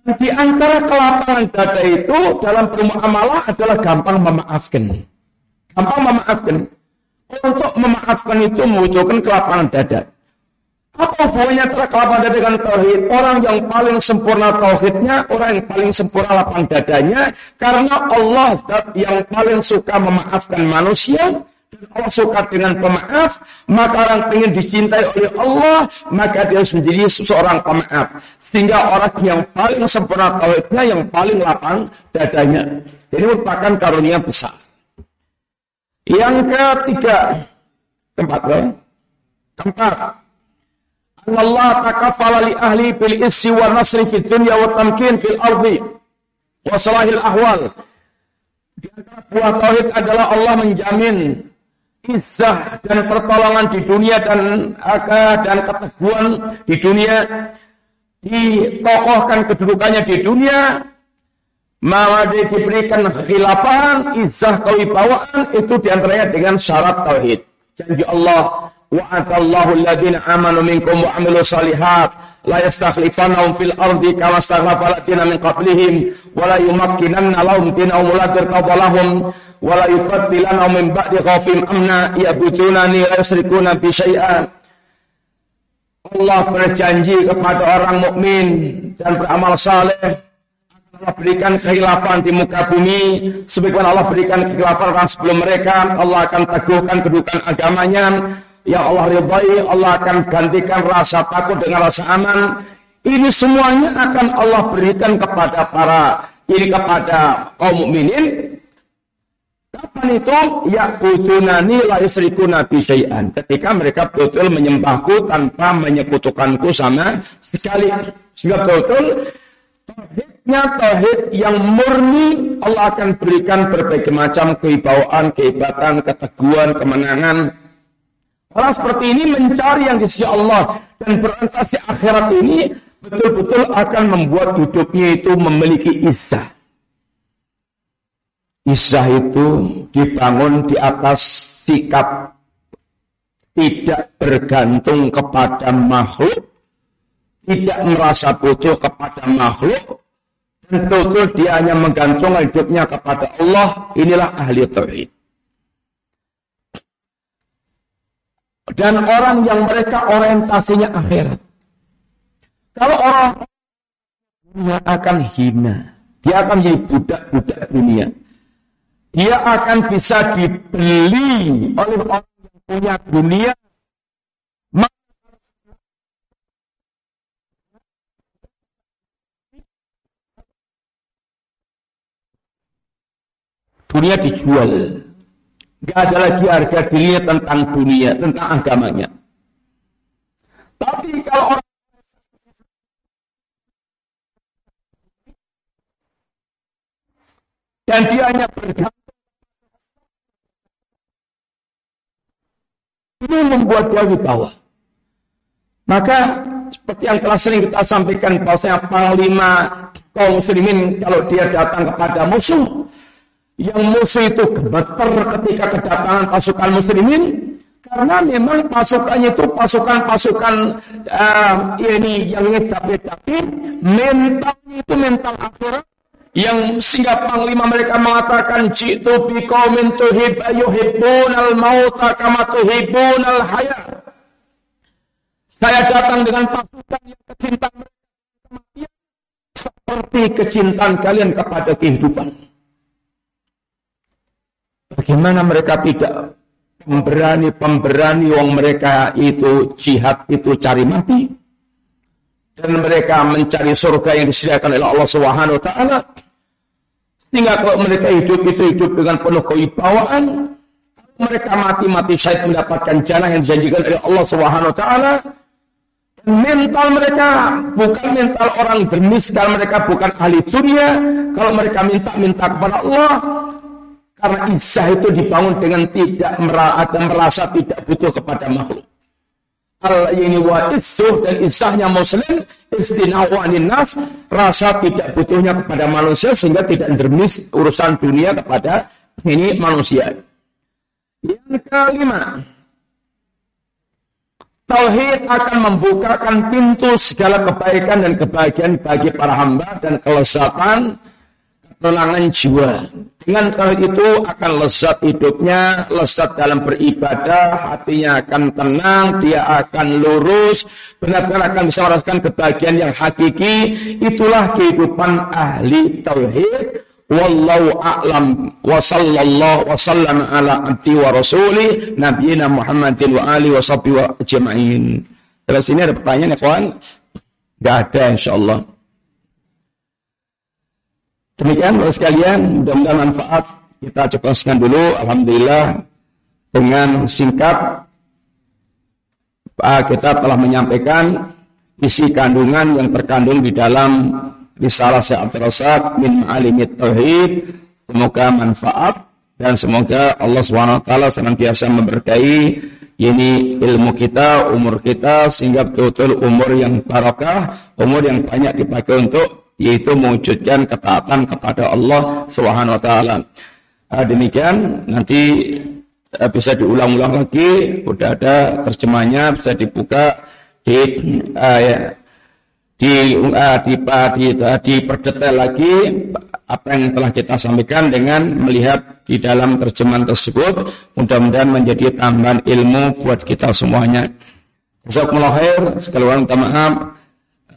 A: Dan di antara kelapangan dada itu dalam bermuamalah adalah gampang memaafkan. Gampang memaafkan. Untuk memaafkan itu membutuhkan kelapangan dada. Apa hubungannya antara kelapangan dada dengan tauhid? Orang yang paling sempurna tauhidnya, orang yang paling sempurna lapang dadanya, karena Allah yang paling suka memaafkan manusia, Allah suka dengan pemaaf, maka orang ingin dicintai oleh Allah, maka dia harus menjadi seorang pemaaf. Sehingga orang yang paling sempurna tauhidnya, yang paling lapang dadanya. Ini merupakan karunia besar. Yang ketiga, keempat, ya? keempat, Allah takafala li ahli bil issi wa nasri fid dunya wa tamkin fil ardi wa salahil ahwal. Di antara buah tauhid adalah Allah menjamin izah dan pertolongan di dunia dan aga dan keteguhan di dunia. Dikokohkan kedudukannya di dunia. Maka diberikan khilafan izah kewibawaan itu di antaranya dengan syarat tauhid. Janji Allah wa'atallahu alladhina amanu minkum wa amilu salihat. La yastakhlifannahum fil ardi kama stakhlafa alladziina min qablihim. Wa la yumakkinanna lahum dinahum alladzi qadalahum wa la yubattilanna min ba'di khawfihim amna. Ya'budunani la yusyrikuna bi syai'an Allah berjanji kepada orang mukmin dan beramal saleh. Allah berikan kekhilafan di muka bumi. Sebagaimana Allah berikan kekhilafan orang sebelum mereka Allah akan teguhkan kedudukan agamanya yang Allah ridhai, Allah akan gantikan rasa takut dengan rasa aman. Ini semuanya akan Allah berikan kepada para ini kepada kaum mukminin. Kapan itu? Ya budunani la nabi syai'an. Ketika mereka betul menyembahku tanpa menyekutukanku sama sekali. Sehingga betul tauhidnya tauhid yang murni Allah akan berikan berbagai macam kewibawaan, kehebatan, keteguhan, kemenangan, Orang seperti ini mencari yang di sisi Allah dan berorientasi akhirat ini betul-betul akan membuat hidupnya itu memiliki isah. Isah itu dibangun di atas sikap tidak bergantung kepada makhluk, tidak merasa butuh kepada makhluk, dan betul-betul dia hanya menggantungkan hidupnya kepada Allah. Inilah ahli tauhid. Dan orang yang mereka orientasinya akhirat. Kalau orang dunia akan hina, dia akan menjadi budak-budak dunia. Dia akan bisa dibeli oleh orang yang punya dunia. Dunia dijual. Gak ada lagi harga dirinya tentang dunia, tentang agamanya. Tapi kalau orang dan dia hanya bergantung ini membuat dia di bawah. Maka seperti yang telah sering kita sampaikan bahwasanya panglima kaum muslimin kalau dia datang kepada musuh yang musuh itu gemeter ketika kedatangan pasukan muslimin karena memang pasukannya itu pasukan-pasukan uh, ini yang ngecape-cape mentalnya itu mental akhirat yang sehingga panglima mereka mengatakan jitu bi qaumin al mauta kama al hayat saya datang dengan pasukan yang kecintaan mereka seperti kecintaan kalian kepada kehidupan Bagaimana mereka tidak pemberani-pemberani yang mereka itu jihad itu cari mati? Dan mereka mencari surga yang disediakan oleh Allah Subhanahu wa taala. Sehingga kalau mereka hidup itu hidup dengan penuh kewibawaan mereka mati-mati syahid mendapatkan jalan yang dijanjikan oleh Allah Subhanahu wa taala. Mental mereka bukan mental orang bermiskin mereka bukan ahli dunia. Kalau mereka minta-minta kepada Allah karena isah itu dibangun dengan tidak merasa tidak butuh kepada makhluk al ini wa isuh dan isahnya muslim istinahu nas rasa tidak butuhnya kepada manusia sehingga tidak dermis urusan dunia kepada ini manusia yang kelima Tauhid akan membukakan pintu segala kebaikan dan kebahagiaan bagi para hamba dan kelezatan ketenangan jiwa. Dengan kalau itu akan lezat hidupnya, lezat dalam beribadah, hatinya akan tenang, dia akan lurus, benar-benar akan bisa merasakan kebahagiaan yang hakiki. Itulah kehidupan ahli tauhid. Wallahu a'lam wa sallallahu wa sallam ala abdi wa rasuli nabiyina Muhammadin wa ali wa sahbihi wa ajma'in. Terus ini ada pertanyaan ya kawan? Gak ada insyaallah. Demikian Bapak sekalian, mudah-mudahan manfaat. Kita cepatkan dulu, Alhamdulillah, dengan singkat, kita telah menyampaikan isi kandungan yang terkandung di dalam risalah Syekh Rasad min Ma'alimit Tauhid. Semoga manfaat dan semoga Allah SWT senantiasa memberkahi ini ilmu kita, umur kita sehingga betul-betul umur yang barakah, umur yang banyak dipakai untuk yaitu mewujudkan ketaatan kepada Allah Subhanahu wa taala. Nah, demikian. Nanti uh, bisa diulang-ulang lagi, sudah ada terjemahnya bisa dibuka. Di uh, di uh, di uh, di lagi apa yang telah kita sampaikan dengan melihat di dalam terjemahan tersebut. Mudah-mudahan menjadi tambahan ilmu buat kita semuanya. Jazakumullah khair, sekali lagi minta maaf